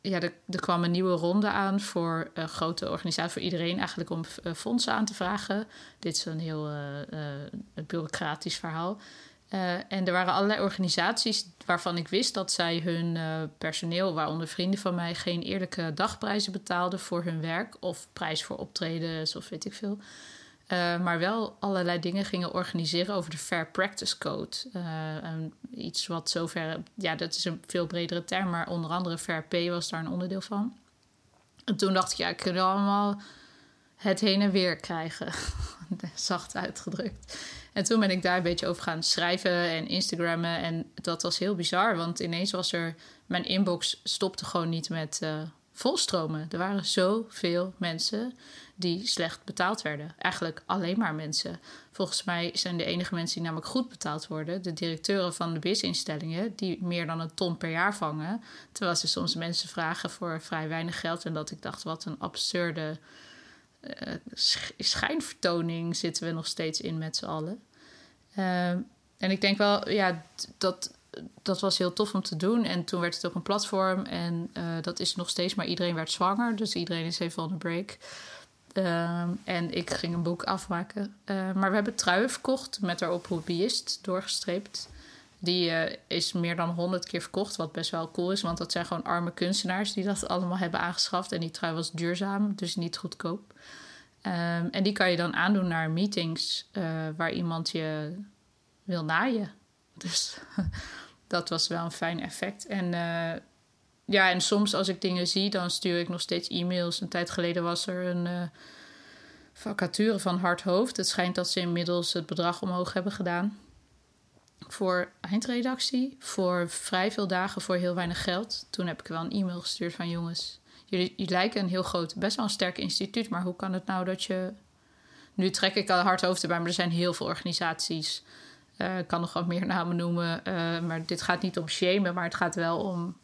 ja, er, kwam een nieuwe ronde aan voor een grote organisatie, voor iedereen eigenlijk om eh, fondsen aan te vragen. Dit is een heel eh, eh, bureaucratisch verhaal. Eh, en er waren allerlei organisaties waarvan ik wist dat zij hun eh, personeel, waaronder vrienden van mij, geen eerlijke dagprijzen betaalden voor hun werk of prijs voor optredens of weet ik veel. Eh, maar wel allerlei dingen gingen organiseren over de Fair Practice Code. Eh, iets wat zover, ja, dat is een veel bredere term, maar onder andere Fair Pay was daar een onderdeel van. En toen dacht ik, ja, ik kan allemaal het heen en weer krijgen. Zacht uitgedrukt. En toen ben ik daar een beetje over gaan schrijven en Instagrammen. En dat was heel bizar, want ineens was er... Mijn inbox stopte gewoon niet met eh, volstromen. Er waren zoveel mensen die slecht betaald werden. Eigenlijk alleen maar mensen. Volgens mij zijn de enige mensen die namelijk goed betaald worden... de directeuren van de BIS-instellingen... die meer dan een ton per jaar vangen. Terwijl ze soms mensen vragen voor vrij weinig geld. En dat ik dacht, wat een absurde eh, sch- schijnvertoning zitten we nog steeds in met z'n allen. Ehm, en ik denk wel, ja, dat, dat was heel tof om te doen. En toen werd het ook een platform. En eh, dat is nog steeds, maar iedereen werd zwanger. Dus iedereen is even on the break. Ehm, en ik ging een boek afmaken. Eh, maar we hebben truien verkocht met daarop hobbyist doorgestreept. Die eh, is meer dan honderd keer verkocht, wat best wel cool is. Want dat zijn gewoon arme kunstenaars die dat allemaal hebben aangeschaft. En die trui was duurzaam, dus niet goedkoop. Ehm, en die kan je dan aandoen naar meetings eh, waar iemand je wil naaien. Dus dat was wel een fijn effect. En eh, ja, en soms als ik dingen zie, dan stuur ik nog steeds e-mails. Een tijd geleden was er een eh, vacature van Hard Hoofd. Het schijnt dat ze inmiddels het bedrag omhoog hebben gedaan. Voor eindredactie, voor vrij veel dagen, voor heel weinig geld. Toen heb ik wel een e-mail gestuurd van jongens, jullie, jullie lijken een heel groot, best wel een sterk instituut. Maar hoe kan het nou dat je... Nu trek ik al hard hoofd erbij, maar er zijn heel veel organisaties. Eh, ik kan nog wat meer namen noemen. eh, maar dit gaat niet om shamen, maar het gaat wel om...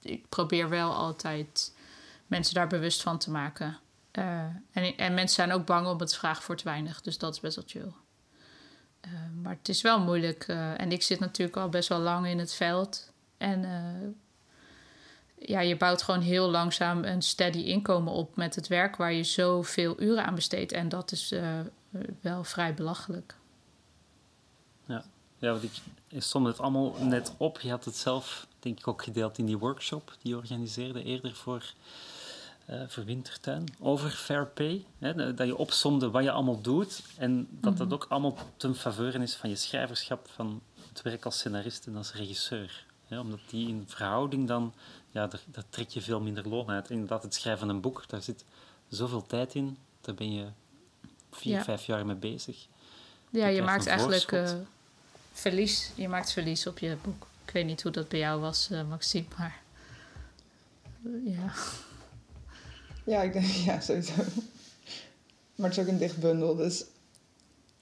Ik probeer wel altijd mensen daar bewust van te maken. Eh, en, en mensen zijn ook bang om het vragen voor te weinig. Dus dat is best wel chill. Eh, maar het is wel moeilijk. eh, en ik zit natuurlijk al best wel lang in het veld. En ja, je bouwt gewoon heel langzaam een steady inkomen op met het werk waar je zoveel uren aan besteedt. En dat is wel vrij belachelijk. Ja, ja want ik, somde het allemaal net op. Je had het zelf, denk ik, ook gedeeld in die workshop die je organiseerde eerder voor, eh voor Wintertuin. Over fair pay. Hè, dat je opsomde wat je allemaal doet. En dat dat ook allemaal ten faveur is van je schrijverschap, van het werk als scenarist en als regisseur. Hè, omdat die in verhouding dan, ja, daar, daar trek je veel minder loon uit. Inderdaad, het schrijven van een boek, daar zit zoveel tijd in. Daar ben je vier, Ja. vijf jaar mee bezig. Ja, je maakt eigenlijk eh, verlies. Je maakt verlies op je boek. Ik weet niet hoe dat bij jou was, eh, Maxime, maar eh, ja. Ja, ik denk, ja, sowieso. Maar het is ook een dicht bundel, dus...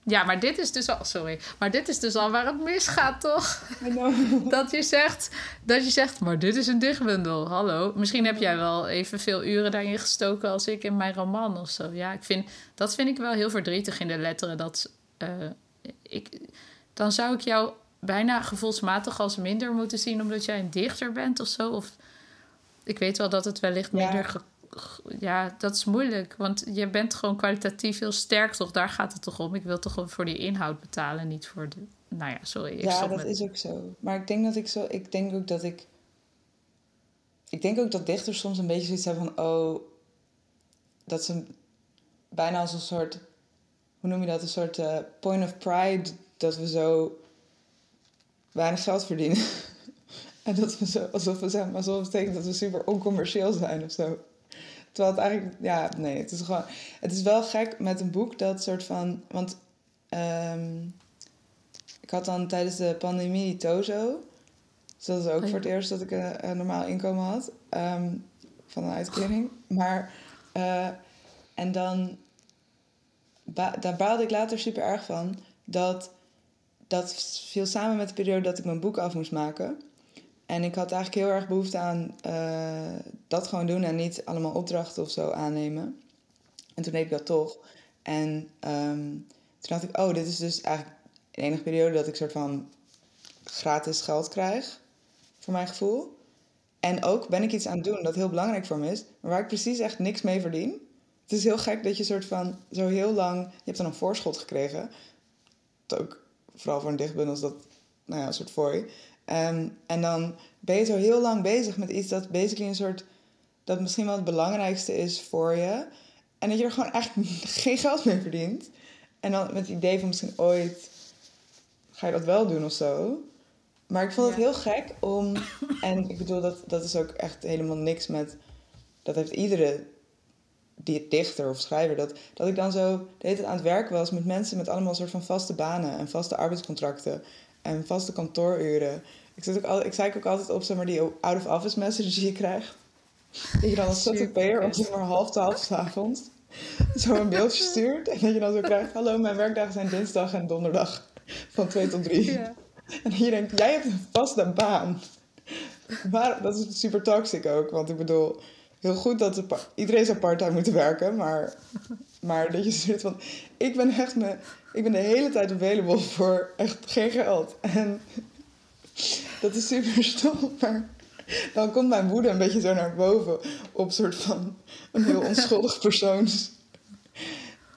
Ja, maar dit is dus al, sorry, maar dit is dus al waar het misgaat, toch? Dat je zegt, dat je zegt, maar dit is een dichtbundel. Hallo, misschien heb jij wel evenveel uren daarin gestoken als ik in mijn roman of zo. Ja, ik vind, dat vind ik wel heel verdrietig in de letteren. Dat, eh, ik, dan zou ik jou bijna gevoelsmatig als minder moeten zien omdat jij een dichter bent of zo. Of ik weet wel dat het wellicht minder. ge- ja, dat is moeilijk. Want je bent gewoon kwalitatief heel sterk, toch? Daar gaat het toch om. Ik wil toch gewoon voor die inhoud betalen, niet voor de. Nou ja, sorry. Ik Ja, dat met... is ook zo. Maar ik denk dat ik zo... Ik denk ook dat ik... Ik denk ook dat dichters soms een beetje zoiets hebben van... Oh, dat ze bijna als een soort... Hoe noem je dat? Een soort eh, point of pride. Dat we zo weinig geld verdienen. en dat we zo... Alsof we zijn... Alsof het betekent dat we super oncommercieel zijn of zo. Terwijl het eigenlijk... Ja, nee. Het is gewoon... Het is wel gek met een boek dat soort van... Want... ehm, ik had dan tijdens de pandemie Tozo. Dus dat is ook Oh ja. voor het eerst dat ik een, een normaal inkomen had. ehm, van een uitkering. Maar, eh, en dan... Ba daar baalde ik later super erg van. Dat dat viel samen met de periode dat ik mijn boek af moest maken. En ik had eigenlijk heel erg behoefte aan eh, dat gewoon doen en niet allemaal opdrachten of zo aannemen. En toen deed ik dat toch. En ehm, toen dacht ik, oh, dit is dus eigenlijk de enige periode dat ik soort van gratis geld krijg. Voor mijn gevoel. En ook ben ik iets aan het doen dat heel belangrijk voor me is, maar waar ik precies echt niks mee verdien. Het is heel gek dat je soort van zo heel lang. Je hebt dan een voorschot gekregen. Ook vooral voor een dichtbundel is dat, nou ja, een soort fooi. Ehm, en dan ben je zo heel lang bezig met iets dat basically een soort. dat misschien wel het belangrijkste is voor je. En dat je er gewoon eigenlijk geen geld mee verdient. En dan met het idee van misschien ooit ga je dat wel doen of zo. Maar ik vond het heel gek om. En ik bedoel, dat, dat is ook echt helemaal niks met. Dat heeft iedere die dichter of schrijver. Dat, dat ik dan zo de hele tijd aan het werk was met mensen met allemaal soort van vaste banen en vaste arbeidscontracten en vaste kantooruren. Ik, zit ook al, ik zei ook altijd op zeg maar, die out-of-office messages die je krijgt. Dat je dan als ZZP'er om zeg maar half twaalf s'avonds zo een mailtje stuurt. En dat je dan zo krijgt, hallo, mijn werkdagen zijn dinsdag en donderdag van 2 tot 3. Ja. En je denkt, jij hebt een vaste baan. Maar dat is super toxic ook. Want ik bedoel, heel goed dat iedereen zou part-time moeten werken. Maar, maar dat je zit van, ik ben echt me, ik ben de hele tijd available voor echt geen geld. En dat is super stom. Maar dan komt mijn woede een beetje zo naar boven. Op soort van een heel onschuldig persoons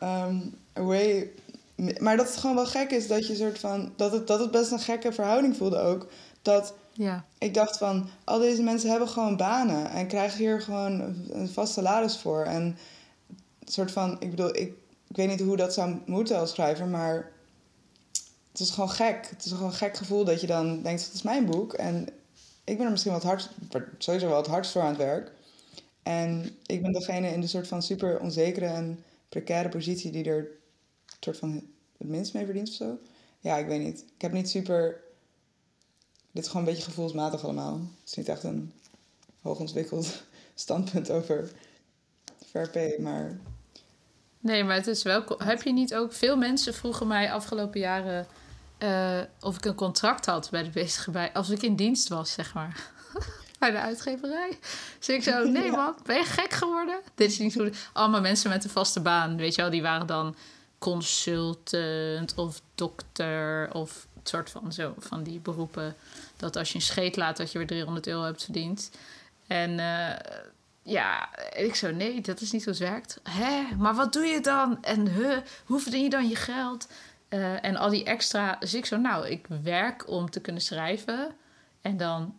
um, way maar dat het gewoon wel gek is dat je soort van. Dat het, dat het best een gekke verhouding voelde ook. Dat ja. ik dacht van. Al deze mensen hebben gewoon banen. En krijgen hier gewoon een vast salaris voor. En een soort van. Ik bedoel, ik, ik weet niet hoe dat zou moeten als schrijver. Maar het is gewoon gek. Het is gewoon een gek gevoel dat je dan denkt: dat is mijn boek. En ik ben er misschien wat hard. Sowieso wel het hardst voor aan het werk. En ik ben degene in de soort van super onzekere en precaire positie die er soort van het minst mee verdient of zo. Ja, ik weet niet. Ik heb niet super. Dit is gewoon een beetje gevoelsmatig allemaal. Het is niet echt een hoogontwikkeld standpunt over Fair maar. Nee, maar het is wel. Heb je niet ook veel mensen vroegen mij afgelopen jaren. Uh, of ik een contract had bij de bezige bij. Als ik in dienst was, zeg maar. bij de uitgeverij. Dus ik zo, nee man, ben je gek geworden? Dit is niet zo. Allemaal mensen met een vaste baan, weet je wel, die waren dan consultant of dokter of soort van zo van die beroepen. Dat als je een scheet laat, dat je weer 300 euro hebt verdiend. En uh, ja, ik zo, nee, dat is niet hoe het werkt. Hè, maar wat doe je dan? En huh, hoe verdien je dan je geld? Uh, en al die extra. Dus ik zo, nou, ik werk om te kunnen schrijven. En dan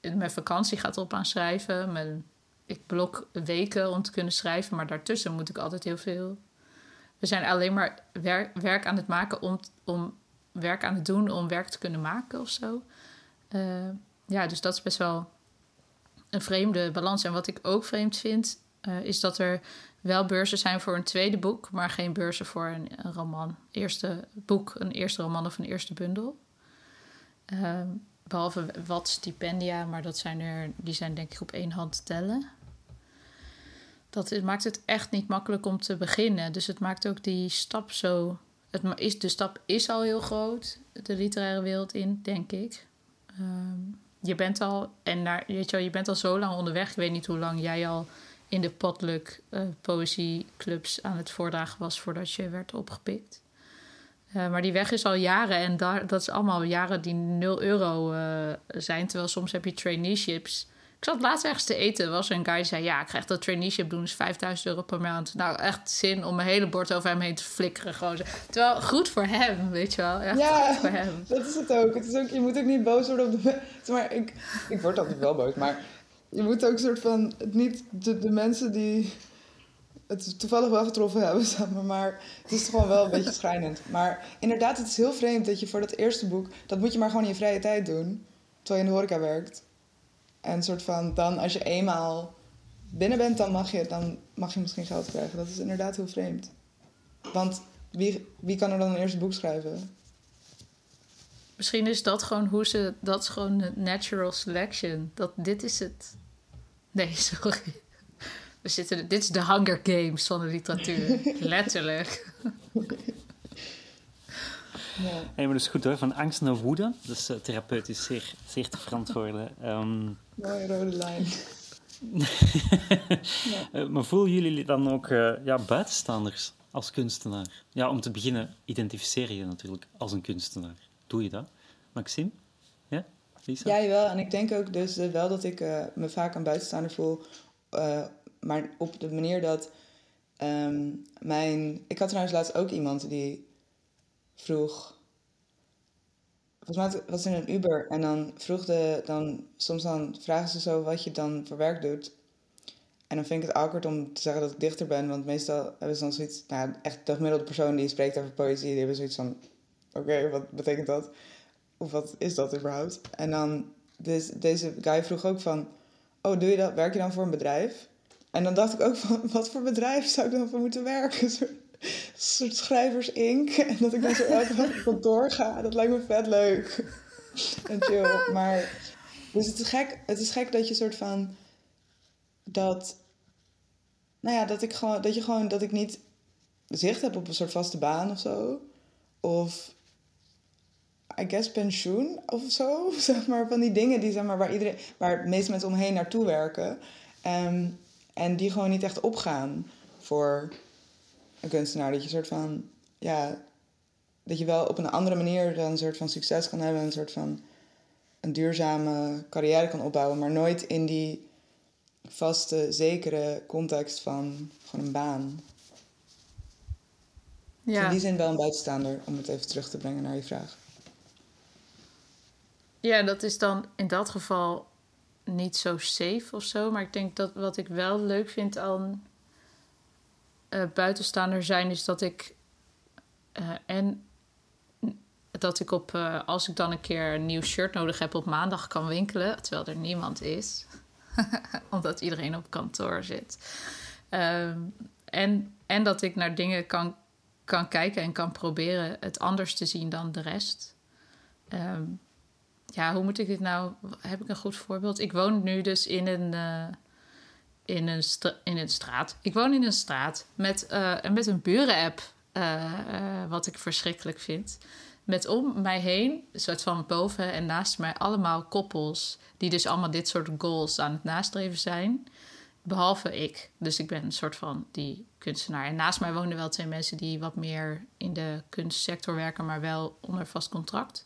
uh, mijn vakantie gaat erop aan schrijven. Mijn, ik blok weken om te kunnen schrijven. Maar daartussen moet ik altijd heel veel we zijn alleen maar werk, werk aan het maken om, om werk aan het doen om werk te kunnen maken of zo. Uh, ja, dus dat is best wel een vreemde balans. En wat ik ook vreemd vind, uh, is dat er wel beurzen zijn voor een tweede boek, maar geen beurzen voor een, roman. Eerste boek, een eerste roman of een eerste bundel. Uh, behalve wat stipendia, maar dat zijn er, die zijn denk ik op één hand te tellen dat maakt het echt niet makkelijk om te beginnen. Dus het maakt ook die stap zo. Het is, de stap is al heel groot, de literaire wereld in, denk ik. Ehm, je bent al, en naar, weet je, wel, je bent al zo lang onderweg. Ik weet niet hoe lang jij al in de potluck uh, poëzieclubs aan het voordragen was voordat je werd opgepikt. Uh, maar die weg is al jaren en dat is allemaal jaren die 0 euro uh, zijn. Terwijl soms heb je traineeships ik zat laatst ergens te eten. was een guy die zei: Ja, ik krijg dat traineeship doen, is 5000 euro per maand. Nou, echt zin om mijn hele bord over hem heen te flikkeren. Gewoon. Terwijl, goed voor hem, weet je wel. Echt ja, goed voor hem. dat is het ook. Het is ook. Je moet ook niet boos worden op de. Maar ik, ik word altijd wel boos, maar je moet ook soort van. Niet de, de mensen die het toevallig wel getroffen hebben. Maar het is gewoon wel een beetje schrijnend. Maar inderdaad, het is heel vreemd dat je voor dat eerste boek... dat moet je maar gewoon in je vrije tijd doen. Terwijl je in de horeca werkt. En soort van, dan als je eenmaal binnen bent, dan mag je, dan mag je misschien geld krijgen. Dat is inderdaad heel vreemd. Want wie, wie kan er dan een eerste boek schrijven? Misschien is dat gewoon hoe ze... Dat is gewoon natural selection. Dat dit is het... Nee, sorry. We zitten, dit is de Hunger Games van de literatuur. Letterlijk. Ja. Hey, maar dat is goed hoor, van angst naar woede. Eh, therapeutisch zeer, zeer te verantwoorden. Ehm, Mooie rode lijn. eh, maar voelen jullie dan ook eh, ja, buitenstaanders als kunstenaar? Ja, om te beginnen identificeer je natuurlijk als een kunstenaar. Doe je dat? Maxime? Ja? Lisa? Ja, jawel. En ik denk ook dus wel dat ik eh, me vaak een buitenstaander voel. eh, maar op de manier dat ehm, mijn... Ik had trouwens laatst ook iemand die vroeg... Volgens mij was er een Uber en dan vroeg de... Dan, soms dan vragen ze zo wat je dan voor werk doet. En dan vind ik het awkward om te zeggen dat ik dichter ben. Want meestal hebben ze dan zoiets... Nou, echt de gemiddelde persoon die spreekt over poëzie... Die hebben zoiets van... Oké, wat betekent dat? Of wat is dat überhaupt? En dan, dus, deze guy vroeg ook van, oh, doe je dat, werk je dan voor een bedrijf? En dan dacht ik ook van, wat voor bedrijf zou ik dan voor moeten werken? Soort, een soort schrijvers Inc. En dat ik dan zo elke dag op kantoor ga, dat lijkt me vet leuk. En chill, maar... Dus het is gek, het is gek dat je soort van, dat, nou ja, dat ik gewoon, dat je gewoon, dat ik niet zicht heb op een soort vaste baan of zo. Of I guess pensioen of zo. Zeg maar, van die dingen die, zeg maar, waar, iedereen, waar de meeste mensen omheen naartoe werken. Ehm, en die gewoon niet echt opgaan voor een kunstenaar. Dat je soort van, ja, dat je wel op een andere manier dan een soort van succes kan hebben. Een soort van een duurzame carrière kan opbouwen. Maar nooit in die vaste, zekere context van gewoon een baan. Dus Ja. in die zin wel een buitenstaander, om het even terug te brengen naar je vraag. Ja, dat is dan in dat geval niet zo safe of zo. Maar ik denk dat wat ik wel leuk vind aan eh, buitenstaander zijn, is dat ik. eh, en dat ik op. eh, als ik dan een keer een nieuw shirt nodig heb, op maandag kan winkelen. Terwijl er niemand is. Omdat iedereen op kantoor zit. Ehm, en, en dat ik naar dingen kan, kan kijken en kan proberen het anders te zien dan de rest. Ehm, ja, hoe moet ik dit nou? Heb ik een goed voorbeeld? Ik woon nu dus in een, in een, in een straat. Ik woon in een straat met, eh, met een buren-app, eh, wat ik verschrikkelijk vind. Met om mij heen, een soort van boven en naast mij, allemaal koppels. Die dus allemaal dit soort goals aan het nastreven zijn. Behalve ik. Dus ik ben een soort van die kunstenaar. En naast mij wonen wel twee mensen die wat meer in de kunstsector werken, maar wel onder vast contract.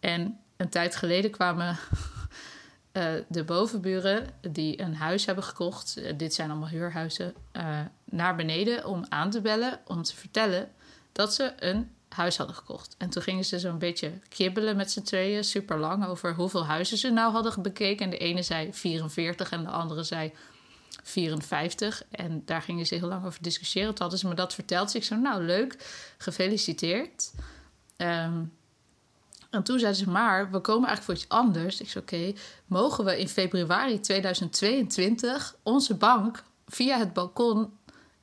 En een tijd geleden kwamen eh, de bovenburen die een huis hebben gekocht, eh, dit zijn allemaal huurhuizen, eh, naar beneden om aan te bellen, om te vertellen dat ze een huis hadden gekocht. En toen gingen ze zo'n beetje kibbelen met z'n tweeën, super lang, over hoeveel huizen ze nou hadden bekeken. En de ene zei 44 en de andere zei 54. En daar gingen ze heel lang over discussiëren. Toen hadden ze me dat verteld. Dus ik zo, nou leuk, gefeliciteerd. Ehm, en toen zeiden ze, maar we komen eigenlijk voor iets anders. Ik zei, oké, mogen we in februari 2022 onze bank via het balkon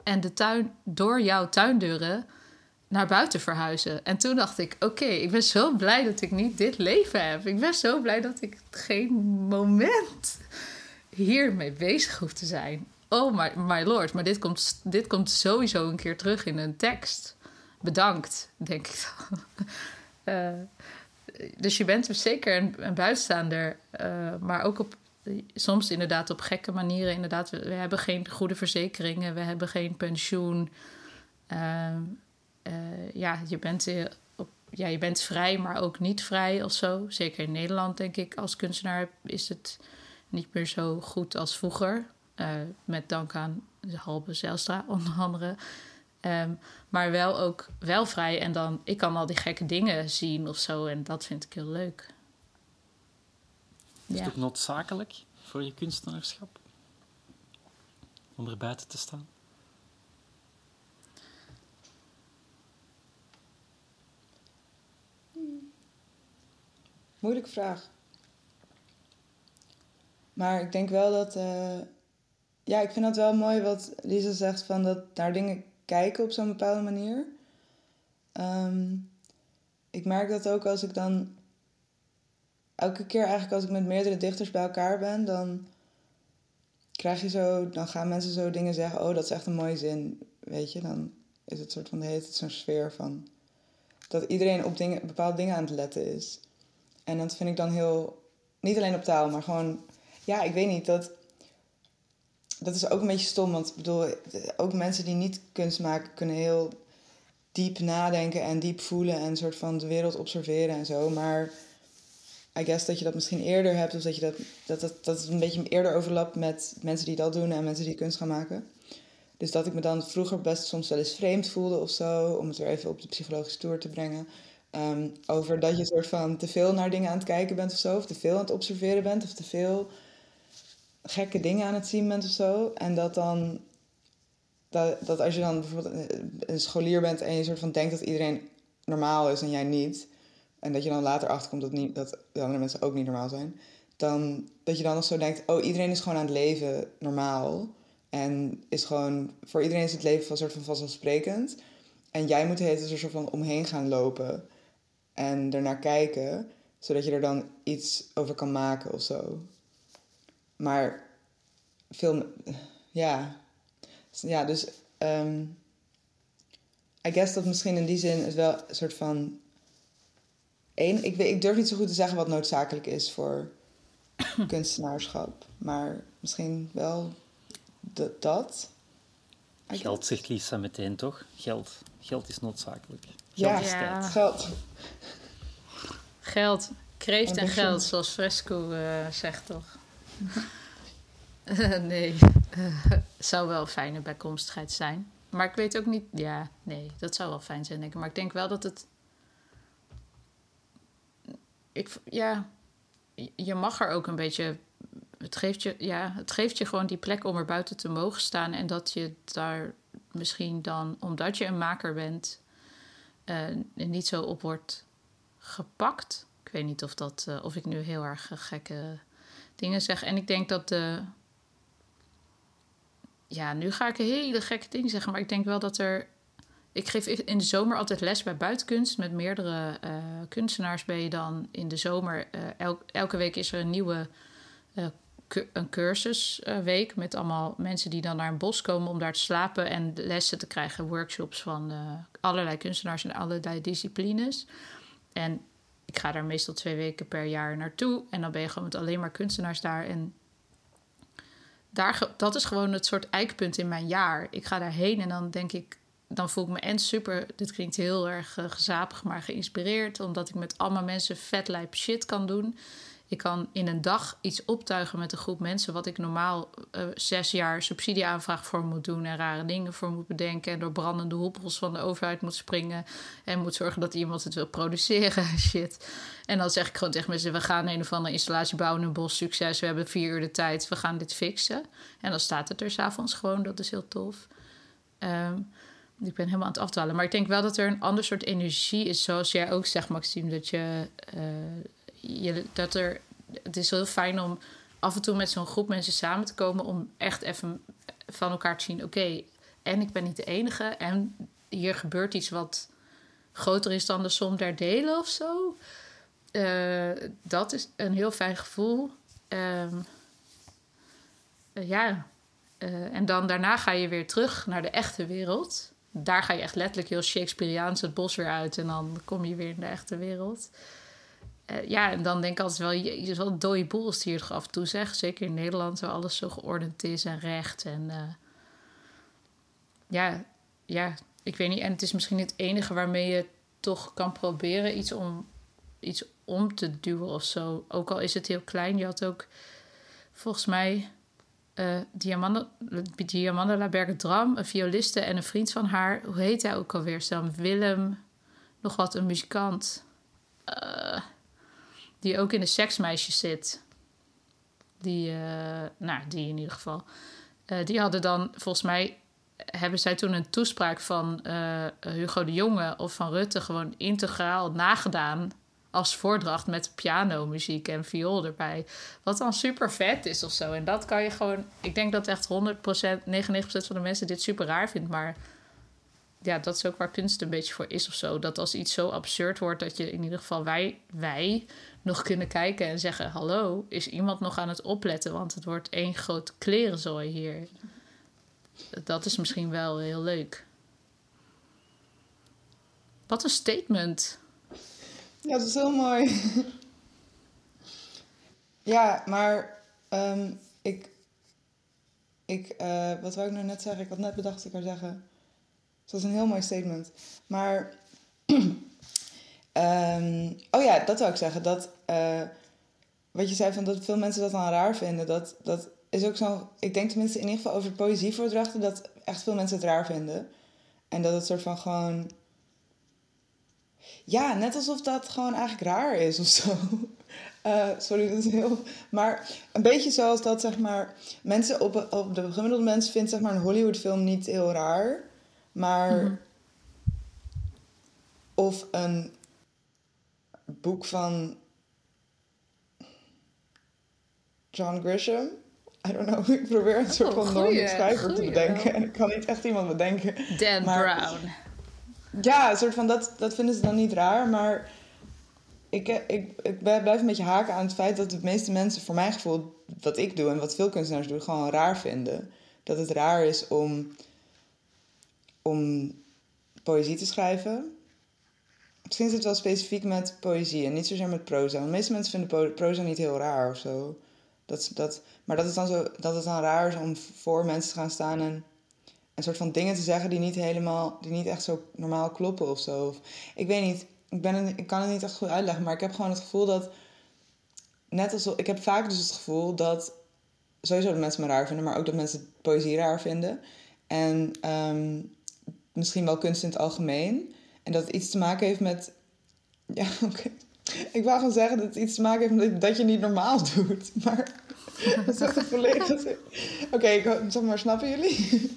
en de tuin door jouw tuindeuren naar buiten verhuizen? En toen dacht ik, oké, ik ben zo blij dat ik niet dit leven heb. Ik ben zo blij dat ik geen moment hiermee bezig hoef te zijn. Oh my, my lord, maar dit komt, dit komt sowieso een keer terug in een tekst. Bedankt, denk ik dan. Eh, dus je bent zeker een, een buitenstaander, eh, maar ook op, soms inderdaad op gekke manieren. Inderdaad, we, hebben geen goede verzekeringen, we hebben geen pensioen. Ehm, eh, ja, je bent, eh, op, ja, je bent vrij, maar ook niet vrij of zo. Zeker in Nederland, denk ik, als kunstenaar is het niet meer zo goed als vroeger. Met dank aan Halbe Zijlstra, onder andere. Ehm, maar wel ook wel vrij. En dan, ik kan al die gekke dingen zien of zo. En dat vind ik heel leuk. Is Ja. het ook noodzakelijk voor je kunstenaarschap? Om er buiten te staan? Moeilijke vraag. Maar ik denk wel dat. eh, ja, ik vind dat wel mooi wat Lisa zegt: van dat naar dingen kijken op zo'n bepaalde manier. Ehm, ik merk dat ook als ik dan. Elke keer eigenlijk als ik met meerdere dichters bij elkaar ben, dan krijg je zo. Dan gaan mensen zo dingen zeggen: Oh, dat is echt een mooie zin. Weet je, dan is het soort van de hele zo'n sfeer van. dat iedereen op dingen, bepaalde dingen aan het letten is. En dat vind ik dan heel, niet alleen op taal, maar gewoon, ja, ik weet niet, dat, dat is ook een beetje stom. Want ik bedoel, ook mensen die niet kunst maken kunnen heel diep nadenken en diep voelen en een soort van de wereld observeren en zo. Maar I guess dat je dat misschien eerder hebt, of dat, je dat, dat, dat, dat het een beetje eerder overlapt met mensen die dat doen en mensen die kunst gaan maken. Dus dat ik me dan vroeger best soms wel eens vreemd voelde of zo, om het weer even op de psychologische toer te brengen. Um, over dat je soort van te veel naar dingen aan het kijken bent of zo, of te veel aan het observeren bent, of te veel gekke dingen aan het zien bent of zo. En dat dan, dat, als je dan bijvoorbeeld een scholier bent en je soort van denkt dat iedereen normaal is en jij niet, en dat je dan later achterkomt dat, niet, dat de andere mensen ook niet normaal zijn, dan dat je dan nog zo denkt, oh iedereen is gewoon aan het leven normaal. En is gewoon, voor iedereen is het leven van soort van vanzelfsprekend. En jij moet het er soort van omheen gaan lopen en ernaar kijken, zodat je er dan iets over kan maken of zo. Maar veel, ja, ja, dus um, I guess dat misschien in die zin het wel een soort van één, ik, ik durf niet zo goed te zeggen wat noodzakelijk is voor kunstenaarschap, maar misschien wel dat. Geld zegt Lisa meteen toch? Geld. Geld is noodzakelijk. Geld ja, is ja. geld. Geld. Kreeft en geld, zoals Fresco uh, zegt toch? nee, uh, zou wel een fijne bijkomstigheid zijn. Maar ik weet ook niet, ja, nee, dat zou wel fijn zijn, denk ik. Maar ik denk wel dat het. Ik, ja, je mag er ook een beetje het geeft, je, ja, het geeft je gewoon die plek om er buiten te mogen staan. En dat je daar misschien dan, omdat je een maker bent, uh, niet zo op wordt gepakt. Ik weet niet of, dat, uh, of ik nu heel erg gekke dingen zeg. En ik denk dat de. Ja, nu ga ik hele gekke dingen zeggen. Maar ik denk wel dat er. Ik geef in de zomer altijd les bij buitenkunst. Met meerdere uh, kunstenaars ben je dan in de zomer. El, elke week is er een nieuwe een cursusweek met allemaal mensen die dan naar een bos komen om daar te slapen en lessen te krijgen, workshops van uh, allerlei kunstenaars en allerlei disciplines. En ik ga daar meestal twee weken per jaar naartoe en dan ben je gewoon met alleen maar kunstenaars daar. En daar, dat is gewoon het soort eikpunt in mijn jaar. Ik ga daarheen en dan denk ik, dan voel ik me en super, dit klinkt heel erg uh, gezapig, maar geïnspireerd, omdat ik met allemaal mensen vet lijp shit kan doen. Ik kan in een dag iets optuigen met een groep mensen, wat ik normaal uh, zes jaar subsidieaanvraag voor moet doen en rare dingen voor moet bedenken en door brandende hoepels van de overheid moet springen en moet zorgen dat iemand het wil produceren. Shit. En dan zeg ik gewoon tegen mensen: we gaan een of andere installatie bouwen een bos. Succes, we hebben vier uur de tijd, we gaan dit fixen. En dan staat het er s'avonds gewoon, dat is heel tof. Um, ik ben helemaal aan het afdwalen. Maar ik denk wel dat er een ander soort energie is. Zoals jij ook zegt, Maxime. Dat je uh, je, dat er, het is heel fijn om af en toe met zo'n groep mensen samen te komen om echt even van elkaar te zien: oké, en ik ben niet de enige en hier gebeurt iets wat groter is dan de som der delen of zo. Uh, dat is een heel fijn gevoel. Uh, uh, ja, en dan daarna ga je weer terug naar de echte wereld. Daar ga je echt letterlijk heel Shakespeareaans het bos weer uit en dan kom je weer in de echte wereld. Uh, ja, en dan denk ik altijd wel, je, is wel een dode boel als die er af en toe zegt. Zeker in Nederland, waar alles zo geordend is en recht. En uh, ja, ja, ik weet niet. En het is misschien het enige waarmee je toch kan proberen iets om, iets om te duwen of zo. Ook al is het heel klein. Je had ook volgens mij uh, Diamanda, Diamanda Laberge-Dram, een violiste en een vriend van haar. Hoe heet hij ook alweer? Dan Willem, nog wat, een muzikant. Uh, die ook in de seksmeisjes zit. Die, uh, nou, die in ieder geval. Uh, die hadden dan, volgens mij, hebben zij toen een toespraak van uh, Hugo de Jonge of van Rutte gewoon integraal nagedaan als voordracht met pianomuziek en viool erbij. Wat dan super vet is of zo. En dat kan je gewoon. Ik denk dat echt 100%, 99% van de mensen dit super raar vindt. Maar ja, dat is ook waar kunst een beetje voor is of zo. Dat als iets zo absurd wordt, dat je in ieder geval wij, wij nog kunnen kijken en zeggen: Hallo, is iemand nog aan het opletten? Want het wordt één groot klerenzooi hier. Dat is misschien wel heel leuk. Wat een statement. Ja, dat is heel mooi. ja, maar ehm, ik. ik eh, wat wou ik nou net zeggen? Ik had net bedacht dat ik zou zeggen. Het was een heel mooi statement. Maar. ehm, oh ja, dat wou ik zeggen. Dat. eh, wat je zei van dat veel mensen dat dan raar vinden. Dat, dat is ook zo. Ik denk tenminste in ieder geval over poëzievoordrachten. Dat echt veel mensen het raar vinden. En dat het soort van gewoon. Ja, net alsof dat gewoon eigenlijk raar is of zo. Eh, sorry, dat is heel. Maar een beetje zoals dat, zeg maar. Mensen op, op de gemiddelde mensen vindt zeg maar een Hollywoodfilm niet heel raar. Maar. Of een boek van. John Grisham. I don't know. Ik probeer een soort Oh, van normal goeie, schrijver te bedenken. En ik kan niet echt iemand bedenken. Dan Maar- Brown. Ja, een soort van dat, dat vinden ze dan niet raar, maar ik, eh, ik, ik blijf een beetje haken aan het feit dat de meeste mensen, voor mijn gevoel, wat ik doe en wat veel kunstenaars doen, gewoon raar vinden. Dat het raar is om, om poëzie te schrijven. Misschien is het wel specifiek met poëzie en niet zozeer met proza. Want de meeste mensen vinden proza niet heel raar of zo. Dat, dat, maar dat, is dan zo, dat het dan raar is om voor mensen te gaan staan en een soort van dingen te zeggen die niet helemaal, die niet echt zo normaal kloppen of zo. Of, ik weet niet, ik, ben ik kan het niet echt goed uitleggen, maar ik heb gewoon het gevoel dat, net als, ik heb vaak dus het gevoel dat sowieso dat mensen me raar vinden, maar ook dat mensen poëzie raar vinden. En ehm, misschien wel kunst in het algemeen. En dat het iets te maken heeft met, ja oké. Ik wou gewoon zeggen dat het iets te maken heeft met dat je niet normaal doet. Maar dat is echt een volledig... Oké, ik zeg maar, snappen jullie?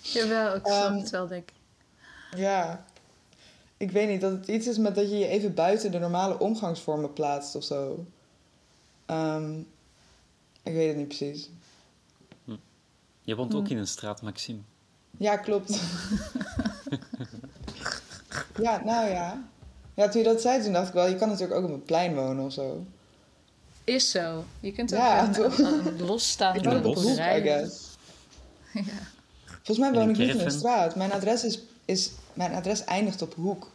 Jawel, ik snap Ehm, het wel, denk ik. Ja. Ik weet niet, dat het iets is met dat je je even buiten de normale omgangsvormen plaatst of zo. Ehm, ik weet het niet precies. Je woont ook in een straat, Maxime. Ja, klopt. Ja, nou ja. Ja, toen je dat zei, toen dacht ik wel, je kan natuurlijk ook op een plein wonen of zo. Is zo. Je kunt ook Ja, een, toch? een, een losstaande boerderij. guess. Ja. Volgens mij woon ik niet in een straat. Mijn adres, is, is, mijn adres eindigt op hoek.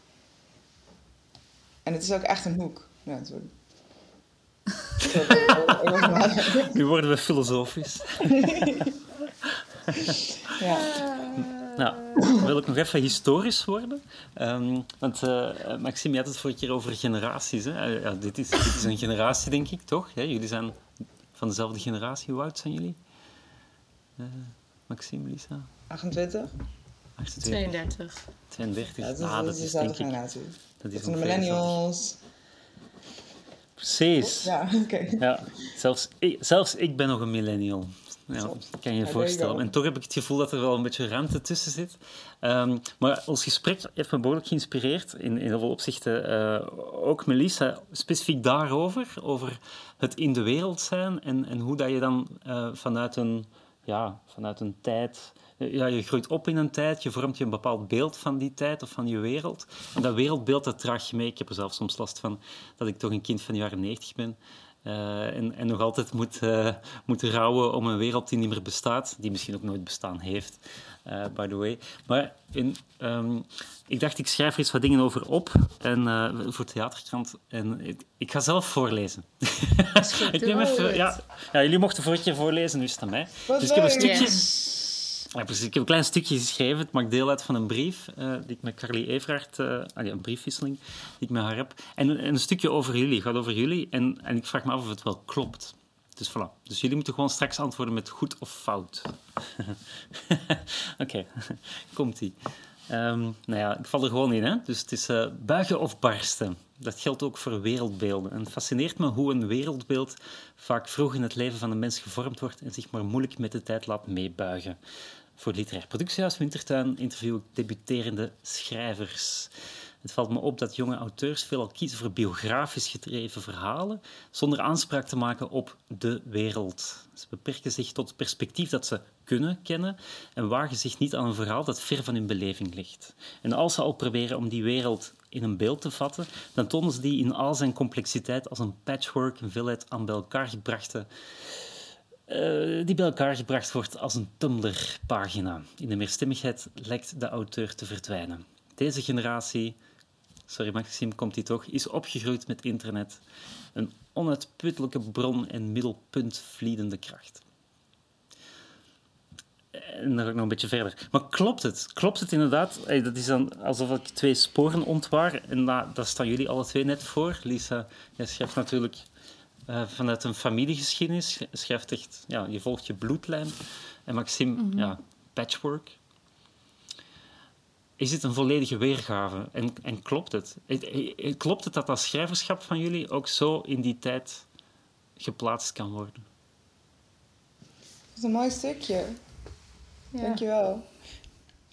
En het is ook echt een hoek. Ja, sorry. Nu worden we filosofisch. ja. Nou, wil ik nog even historisch worden? Ehm, want eh, Maxime, je had het vorige keer over generaties. Hè? Ja, dit, is, dit is een generatie, denk ik, toch? Ja, jullie zijn van dezelfde generatie. Hoe oud zijn jullie? Eh, Maxime, Lisa? 28? 28, 32. 32. Ja, dat is, ah, dat dat is is dezelfde denk ik... generatie. Dat Dat is zijn de millennials. Precies. Ja, oké. Ja, zelfs ik, zelfs ik ben nog een millennial. Ja, kan je voorstellen. En toch heb ik het gevoel dat er wel een beetje ruimte tussen zit. Ehm, maar ons gesprek heeft me behoorlijk geïnspireerd. In, in heel veel opzichten eh, ook Melissa, specifiek daarover. Over het in de wereld zijn. En, en hoe dat je dan eh, vanuit, een, ja, vanuit een tijd... Ja, je groeit op in een tijd, je vormt je een bepaald beeld van die tijd of van je wereld. En dat wereldbeeld, dat draag je mee. Ik heb er zelf soms last van dat ik toch een kind van de jaren 90 ben. Eh, en, en nog altijd moet, moet rouwen om een wereld die niet meer bestaat, die misschien ook nooit bestaan heeft, eh, by the way. Maar in, ehm, ik dacht, ik schrijf er eens wat dingen over op en, voor Theaterkrant. En ik, ik ga zelf voorlezen. ik neem even, het. ja, ja, jullie mochten vorige keer voorlezen, nu is het aan mij. Wat dus ik heb een stukje... Yes. Ja, precies. Ik heb een klein stukje geschreven. Het maakt deel uit van een brief eh, die ik met Carly Everaert... eh, een briefwisseling die ik met haar heb. En, een- een stukje over jullie. gaat over jullie. En, en ik vraag me af of het wel klopt. Dus voilà. Dus jullie moeten gewoon straks antwoorden met goed of fout. Oké, komt-ie. Ehm, nou ja, ik val er gewoon in. Hè? Dus het is eh, buigen of barsten. Dat geldt ook voor wereldbeelden. En het fascineert me hoe een wereldbeeld vaak vroeg in het leven van een mens gevormd wordt en zich maar moeilijk met de tijd laat meebuigen. Voor literair productiehuis Wintertuin interview ik debuterende schrijvers. Het valt me op dat jonge auteurs veelal kiezen voor biografisch gedreven verhalen, zonder aanspraak te maken op de wereld. Ze beperken zich tot het perspectief dat ze kunnen kennen en wagen zich niet aan een verhaal dat ver van hun beleving ligt. En als ze al proberen om die wereld in een beeld te vatten, dan tonen ze die in al zijn complexiteit als een patchwork, een veelheid aan bij elkaar gebrachte eh, die bij elkaar gebracht wordt als een Tumblr-pagina. In de meerstemmigheid lijkt de auteur te verdwijnen. deze generatie, sorry Maxime, komt die toch, is opgegroeid met internet. Een onuitputtelijke bron en middelpunt vliedende kracht. En dan ga ik nog een beetje verder. Maar klopt het? Klopt het inderdaad? Hey, dat is dan alsof ik twee sporen ontwaar. En daar, staan jullie alle twee net voor. Lisa, jij schrijft natuurlijk uh, vanuit een familiegeschiedenis. Je schrijft echt, ja, je volgt je bloedlijn. En Maxime, ja, patchwork. Is het een volledige weergave? En, en klopt het? Klopt het dat dat schrijverschap van jullie ook zo in die tijd geplaatst kan worden? Dat is een mooi stukje. Ja. Dankjewel.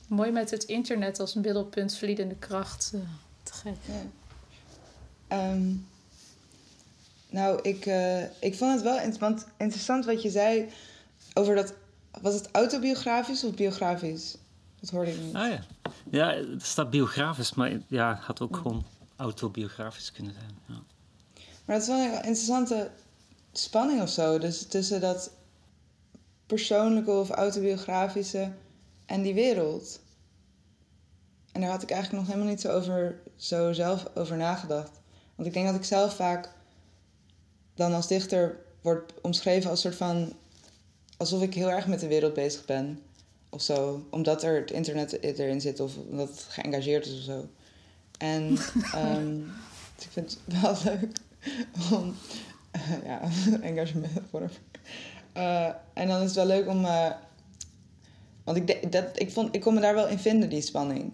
Mooi met het internet als middelpunt vliedende kracht. Uh, te gek. Ja. Ehm, nou, ik, uh, ik vond het wel interessant, interessant wat je zei over dat... Was het autobiografisch of biografisch? Dat hoorde ik niet. Ah ja. Ja, het staat biografisch, maar ja, het had ook gewoon autobiografisch kunnen zijn. Ja. Maar dat is wel een interessante spanning of zo. Dus tussen dat persoonlijke of autobiografische en die wereld. En daar had ik eigenlijk nog helemaal niet zo, over, zo zelf over nagedacht. Want ik denk dat ik zelf vaak dan als dichter wordt omschreven als soort van. alsof ik heel erg met de wereld bezig ben. Of zo. Omdat er het internet erin zit of omdat het geëngageerd is of zo. En um, dus ik vind het wel leuk om. Uh, ja, engagement voor. Uh, en dan is het wel leuk om. Uh, want ik, dat, ik, vond, ik kon me daar wel in vinden, die spanning.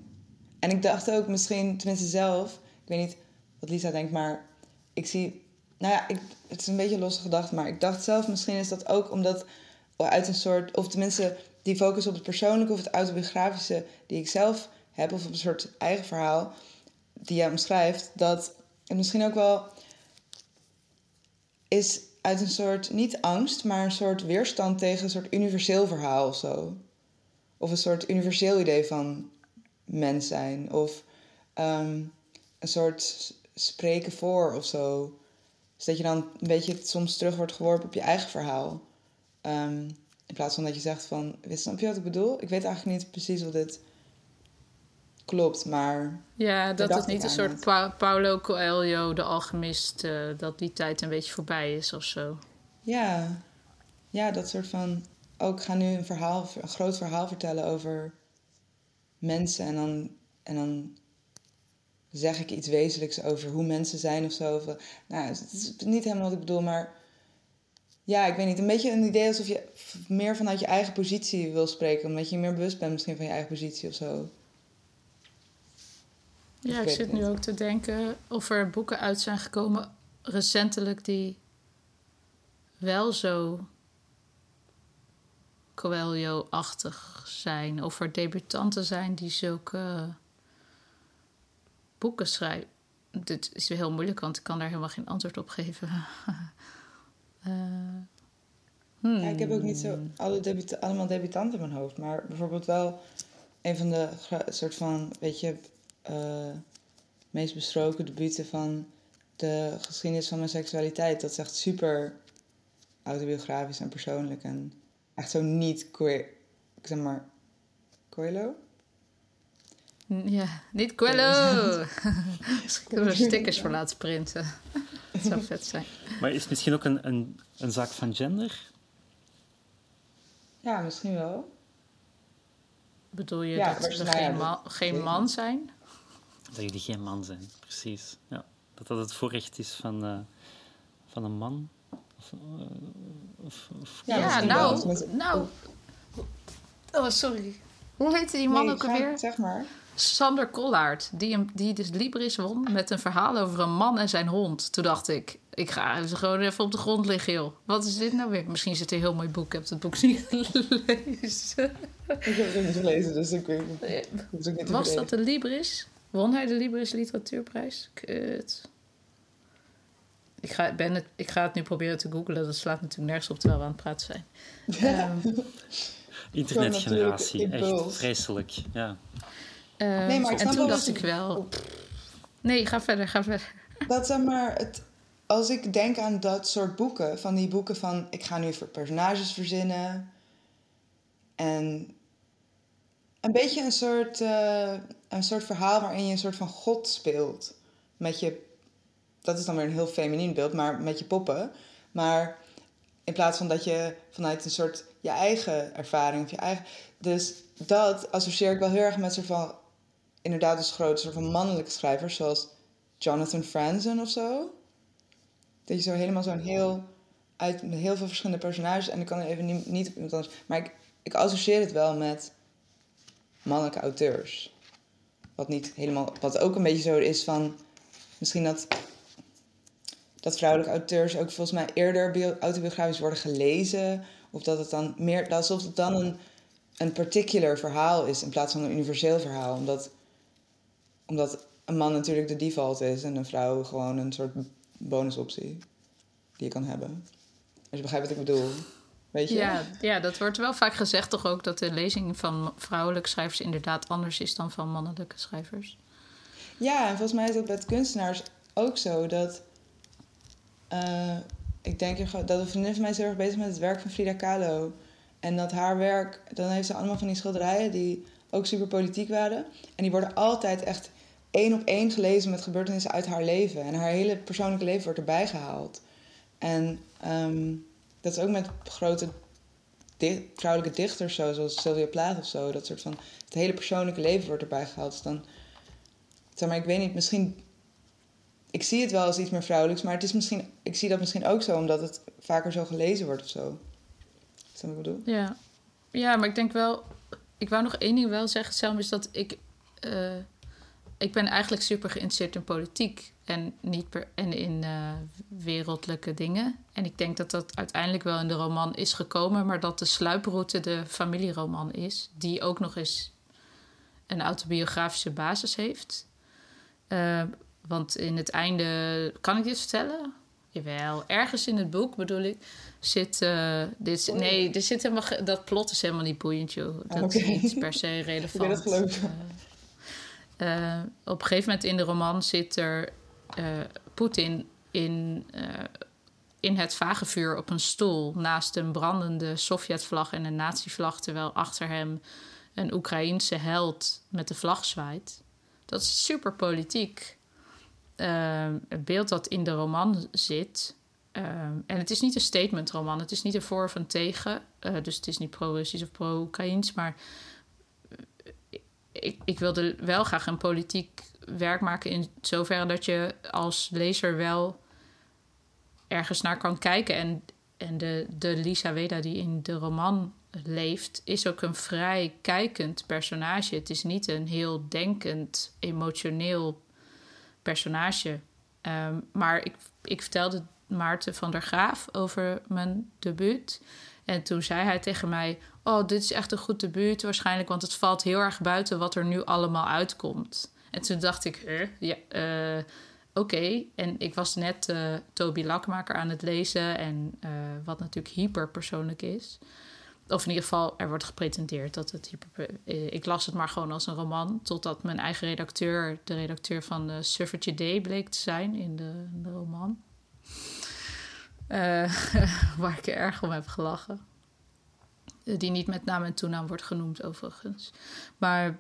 En ik dacht ook misschien, tenminste zelf, ik weet niet wat Lisa denkt, maar ik zie. Nou ja, ik, het is een beetje losse gedachte, maar ik dacht zelf misschien is dat ook omdat uit een soort, of tenminste die focus op het persoonlijke of het autobiografische die ik zelf heb, of op een soort eigen verhaal die jij omschrijft, dat het misschien ook wel is uit een soort, niet angst, maar een soort weerstand tegen een soort universeel verhaal of zo. Of een soort universeel idee van mens zijn. Of ehm, een soort spreken voor of zo. Dus dat je dan een beetje soms terug wordt geworpen op je eigen verhaal. Ehm, in plaats van dat je zegt van, snap je wat ik bedoel? Ik weet eigenlijk niet precies of dit klopt, maar... Ja, dat het niet een soort Paulo Coelho, de alchemist, uh, dat die tijd een beetje voorbij is of zo. Ja, ja dat soort van... Ook ga nu een verhaal, een groot verhaal vertellen over mensen en dan, en dan zeg ik iets wezenlijks over hoe mensen zijn of zo. Of, nou, het is niet helemaal wat ik bedoel, maar ja, ik weet niet. Een beetje een idee alsof je meer vanuit je eigen positie wil spreken. Omdat je meer bewust bent misschien van je eigen positie of zo. Ja, ik, zit nu ook te denken of er boeken uit zijn gekomen recentelijk die wel zo Coelho-achtig zijn. Of er debutanten zijn die zulke boeken schrijven. Dit is weer heel moeilijk, want ik kan daar helemaal geen antwoord op geven. Uh, ja, ik heb ook niet zo alle allemaal debutanten in mijn hoofd. Maar bijvoorbeeld wel een van de soort van, weet je, uh, meest besproken debuten van de geschiedenis van mijn seksualiteit. Dat is echt super autobiografisch en persoonlijk. En echt zo niet, ik zeg maar? Ja, niet Coelho! Misschien kunnen we er stickers voor laten printen. Dat zou vet zijn. Maar is het misschien ook een, een, een zaak van gender? Ja, misschien wel. Bedoel je dat we geen, man, geen man zijn? Dat jullie geen man zijn, precies. Ja. Dat dat het voorrecht is van, uh, van een man. Of, uh, of, of ja, ja nou, nou. Oh, sorry. Hoe heette die man nee, ook alweer? Zeg maar. Sander Kollaert, die, die dus Libris won met een verhaal over een man en zijn hond. Toen dacht ik, ik ga ze gewoon even op de grond liggen, joh. Wat is dit nou weer? Misschien zit er een heel mooi boek. Ik heb het boek niet gelezen. Ik heb het niet gelezen, dus ik weet het niet Was dat de Libris? Won hij de Libris Literatuurprijs? Kut. Ik ga, ben het, ik ga het nu proberen te googlen. Dat slaat natuurlijk nergens op terwijl we aan het praten zijn. um, Internetgeneratie, echt vreselijk. Ja. Uh, nee, maar en toen dacht ik wel... Nee, ga verder, ga verder. Dat zeg maar, het, als ik denk aan dat soort boeken, van die boeken van ik ga nu voor personages verzinnen en een beetje een soort, uh, een soort verhaal waarin je een soort van god speelt. Met je, dat is dan weer een heel feminien beeld, maar met je poppen. Maar in plaats van dat je vanuit een soort je eigen ervaring of je eigen. Dus dat associeer ik wel heel erg met soort van. Inderdaad, dus grote soort van mannelijke schrijvers, zoals Jonathan Franzen of zo. Dat je zo helemaal zo'n heel. uit heel veel verschillende personages. En ik kan er even niet, niet op iemand anders. Maar ik, ik associeer het wel met mannelijke auteurs. Wat niet helemaal. Wat ook een beetje zo is van. Misschien dat. Dat vrouwelijke auteurs ook volgens mij eerder bio- autobiografisch worden gelezen. Of dat het dan meer. alsof het dan een, een particular verhaal is in plaats van een universeel verhaal. Omdat, omdat een man natuurlijk de default is en een vrouw gewoon een soort bonusoptie die je kan hebben. Als je begrijpt wat ik bedoel. Weet je? Ja, ja, dat wordt wel vaak gezegd toch ook dat de lezing van vrouwelijke schrijvers inderdaad anders is dan van mannelijke schrijvers. Ja, en volgens mij is het met kunstenaars ook zo dat. eh, ik denk dat een vriendin van mij is heel erg bezig met het werk van Frida Kahlo. En dat haar werk, dan heeft ze allemaal van die schilderijen die ook super politiek waren. En die worden altijd echt één op één gelezen met gebeurtenissen uit haar leven. En haar hele persoonlijke leven wordt erbij gehaald. En ehm, dat is ook met grote vrouwelijke dichters, zo, zoals Sylvia Plath of zo. Dat soort van. Het hele persoonlijke leven wordt erbij gehaald. Dus dan. Maar, ik weet niet, misschien. Ik zie het wel als iets meer vrouwelijks, maar het is misschien, ik zie dat misschien ook zo omdat het vaker zo gelezen wordt of zo. Is dat wat ik bedoel? Ja. ja, maar ik denk wel... Ik wou nog één ding wel zeggen, Selma, is dat ik... eh, ik ben eigenlijk super geïnteresseerd in politiek en, niet per, en in eh, wereldlijke dingen. En ik denk dat dat uiteindelijk wel in de roman is gekomen, maar dat de sluiproute de familieroman is, die ook nog eens een autobiografische basis heeft. Eh, want in het einde, kan ik dit vertellen? Jawel, ergens in het boek bedoel ik, zit. eh, dit, nee, er zit helemaal, dat plot is helemaal niet boeiend, joh. Dat is niet per se Ik relevant. wil het geloven. Eh, op een gegeven moment in de roman zit er eh, Poetin in, eh, in het vagevuur op een stoel naast een brandende Sovjetvlag en een nazi-vlag, terwijl achter hem een Oekraïense held met de vlag zwaait. Dat is super politiek. Het beeld dat in de roman zit. en het is niet een statementroman, het is niet een voor of een tegen. dus het is niet pro-Russisch of pro-Oekraïens, maar ik, ik wilde wel graag een politiek werk maken in zoverre dat je als lezer wel ergens naar kan kijken. En, en de, de Lisa Weda die in de roman leeft, is ook een vrij kijkend personage. Het is niet een heel denkend, emotioneel personage. Ehm, maar ik, ik vertelde Maarten van der Graaf over mijn debuut. En toen zei hij tegen mij: Oh, dit is echt een goed debuut waarschijnlijk, want het valt heel erg buiten wat er nu allemaal uitkomt. En toen dacht ik: Huh? Ja, eh, oké. En ik was net eh, Toby Lakmaker aan het lezen, en eh, wat natuurlijk hyper persoonlijk is. Of in ieder geval, er wordt gepretendeerd dat het hyper. Ik las het maar gewoon als een roman. Totdat mijn eigen redacteur, de redacteur van de Day, bleek te zijn in de, in de roman. Eh, waar ik erg om heb gelachen. Die niet met naam en toenaam wordt genoemd, overigens. Maar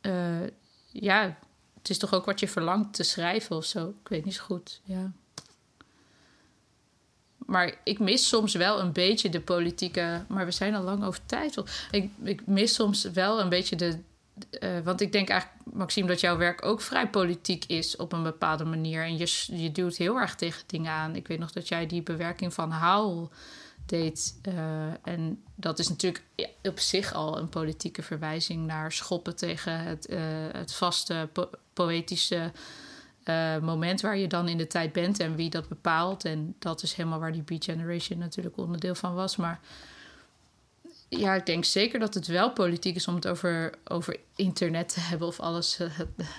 eh, ja, het is toch ook wat je verlangt te schrijven of zo. Ik weet niet zo goed. Ja. Maar ik mis soms wel een beetje de politieke. Maar we zijn al lang over tijd. Ik, ik mis soms wel een beetje de. Eh, want ik denk eigenlijk, Maxime, dat jouw werk ook vrij politiek is op een bepaalde manier. En je, je duwt heel erg tegen dingen aan. Ik weet nog dat jij die bewerking van Howl deed. eh, en dat is natuurlijk op zich al een politieke verwijzing naar schoppen tegen het, eh, het vaste po- poëtische moment waar je dan in de tijd bent en wie dat bepaalt. En dat is helemaal waar die Beat Generation natuurlijk onderdeel van was. Maar ja, ik denk zeker dat het wel politiek is om het over, over internet te hebben of alles eh,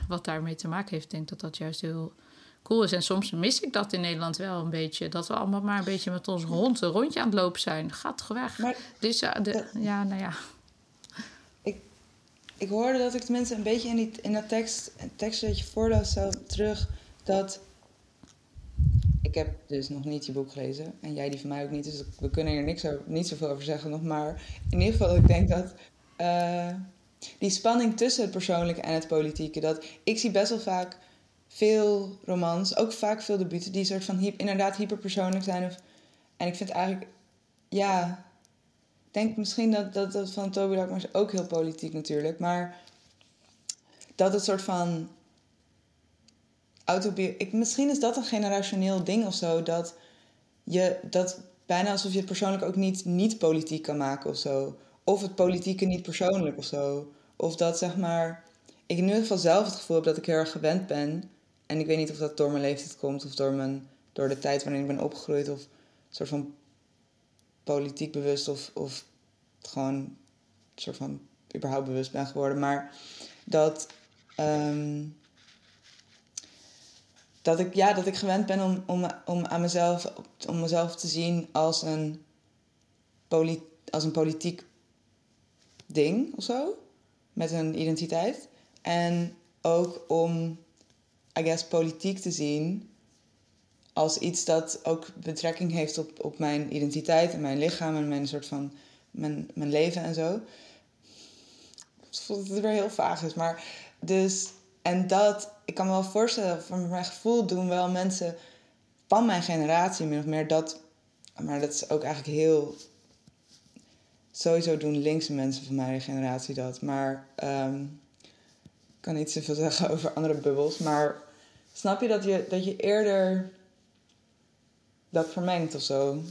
wat daarmee te maken heeft. Ik denk dat dat juist heel cool is. En soms mis ik dat in Nederland wel een beetje. Dat we allemaal maar een beetje met ons rond een rondje aan het lopen zijn. Gaat toch weg? Maar Dus ja, de, ja, nou ja. ik hoorde dat ik tenminste een beetje in, die, in dat tekst, tekst dat je voorlas zo terug, dat... Ik heb dus nog niet je boek gelezen en jij die van mij ook niet, dus we kunnen er niks niet zoveel over zeggen nog. Maar in ieder geval, ik denk dat... eh, die spanning tussen het persoonlijke en het politieke. Dat, ik zie best wel vaak veel romans, ook vaak veel debuten, die soort van inderdaad hyperpersoonlijk zijn. Of, en ik vind eigenlijk, ja, ik denk misschien dat dat, dat van Toby Lakmers ook heel politiek natuurlijk, maar dat het soort van misschien is dat een generationeel ding of zo, dat je dat bijna alsof je het persoonlijk ook niet, niet politiek kan maken of zo. Of het politieke niet persoonlijk of zo. Of dat zeg maar. Ik in ieder geval zelf het gevoel heb dat ik heel erg gewend ben. En ik weet niet of dat door mijn leeftijd komt of door, mijn, door de tijd waarin ik ben opgegroeid. Of een soort van politiek bewust of, of gewoon een soort van überhaupt bewust ben geworden. Maar dat. ehm, dat ik, ja, dat ik gewend ben om, om, om, aan mezelf, om mezelf te zien als een, als een politiek ding of zo. Met een identiteit. En ook om, I guess, politiek te zien als iets dat ook betrekking heeft op, op mijn identiteit en mijn lichaam en mijn soort van mijn, mijn leven en zo. Ik voel dat het weer heel vaag is, maar dus en dat, ik kan me wel voorstellen, van mijn gevoel doen wel mensen van mijn generatie min of meer dat. Maar dat is ook eigenlijk heel. Sowieso doen linkse mensen van mijn generatie dat. Maar ehm, ik kan niet zoveel zeggen over andere bubbels. Maar snap je dat je, dat je eerder dat vermengt of zo?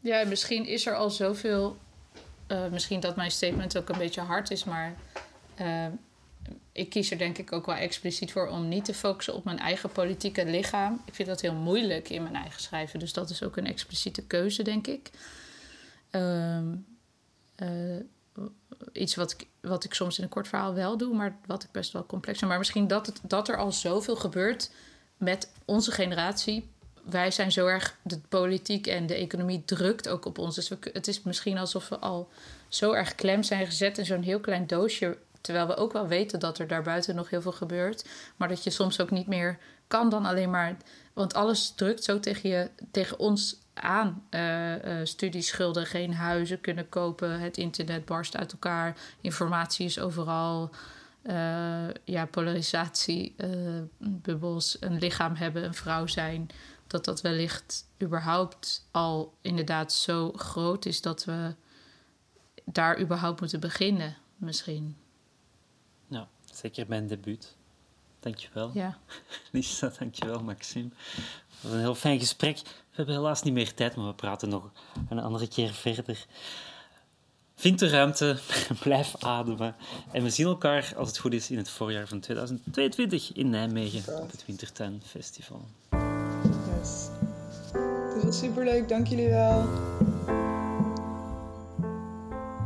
Ja, misschien is er al zoveel. eh, misschien dat mijn statement ook een beetje hard is, maar eh, ik kies er denk ik ook wel expliciet voor om niet te focussen op mijn eigen politieke lichaam. Ik vind dat heel moeilijk in mijn eigen schrijven, dus dat is ook een expliciete keuze, denk ik. Ehm, eh, iets wat ik, wat ik soms in een kort verhaal wel doe, maar wat ik best wel complex vind. Maar misschien dat, het, dat er al zoveel gebeurt met onze generatie. Wij zijn zo erg, de politiek en de economie drukt ook op ons. Dus we, het is misschien alsof we al zo erg klem zijn gezet in zo'n heel klein doosje. Terwijl we ook wel weten dat er daarbuiten nog heel veel gebeurt. Maar dat je soms ook niet meer kan dan alleen maar. Want alles drukt zo tegen, je, tegen ons aan. Eh, eh, studieschulden, geen huizen kunnen kopen. Het internet barst uit elkaar. Informatie is overal. Eh, ja, polarisatie, bubbels, een lichaam hebben, een vrouw zijn. Dat dat wellicht überhaupt al inderdaad zo groot is dat we daar überhaupt moeten beginnen, misschien. Zeker bij een debuut. Dankjewel. Ja. Lisa, dankjewel Maxime. Dat was een heel fijn gesprek. We hebben helaas niet meer tijd, maar we praten nog een andere keer verder. Vind de ruimte, blijf ademen. En we zien elkaar, als het goed is, in het voorjaar van 2022 in Nijmegen op het Wintertuin Festival. Yes. Het was superleuk, dank jullie wel.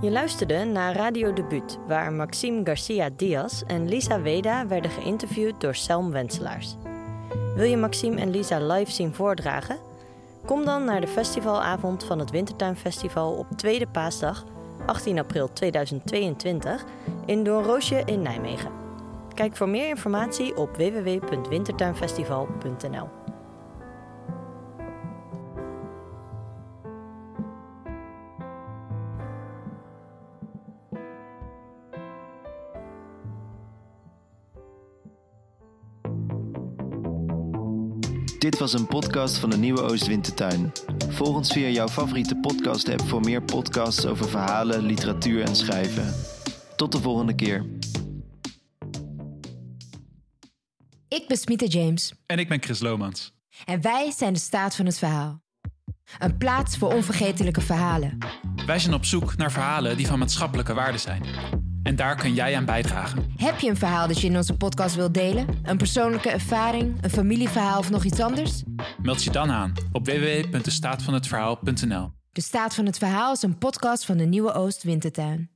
Je luisterde naar Radio Debuut, waar Maxime Garcia Diaz en Lisa Weda werden geïnterviewd door Selm Wenselaars. Wil je Maxime en Lisa live zien voordragen? Kom dan naar de festivalavond van het Wintertuinfestival op tweede paasdag, 18 april 2022, in Doornroosje in Nijmegen. Kijk voor meer informatie op www.wintertuinfestival.nl. Dit was een podcast van de Nieuwe Oostwintertuin. Volg ons via jouw favoriete podcast-app voor meer podcasts over verhalen, literatuur en schrijven. Tot de volgende keer. Ik ben Smita James En ik ben Chris Lomans. en wij zijn de staat van het verhaal. Een plaats voor onvergetelijke verhalen. Wij zijn op zoek naar verhalen die van maatschappelijke waarde zijn. En daar kun jij aan bijdragen. Heb je een verhaal dat je in onze podcast wilt delen? Een persoonlijke ervaring, een familieverhaal of nog iets anders? Meld je dan aan op www.destaatvanhetverhaal.nl. De staat van het verhaal is een podcast van de Nieuwe Oost Wintertuin.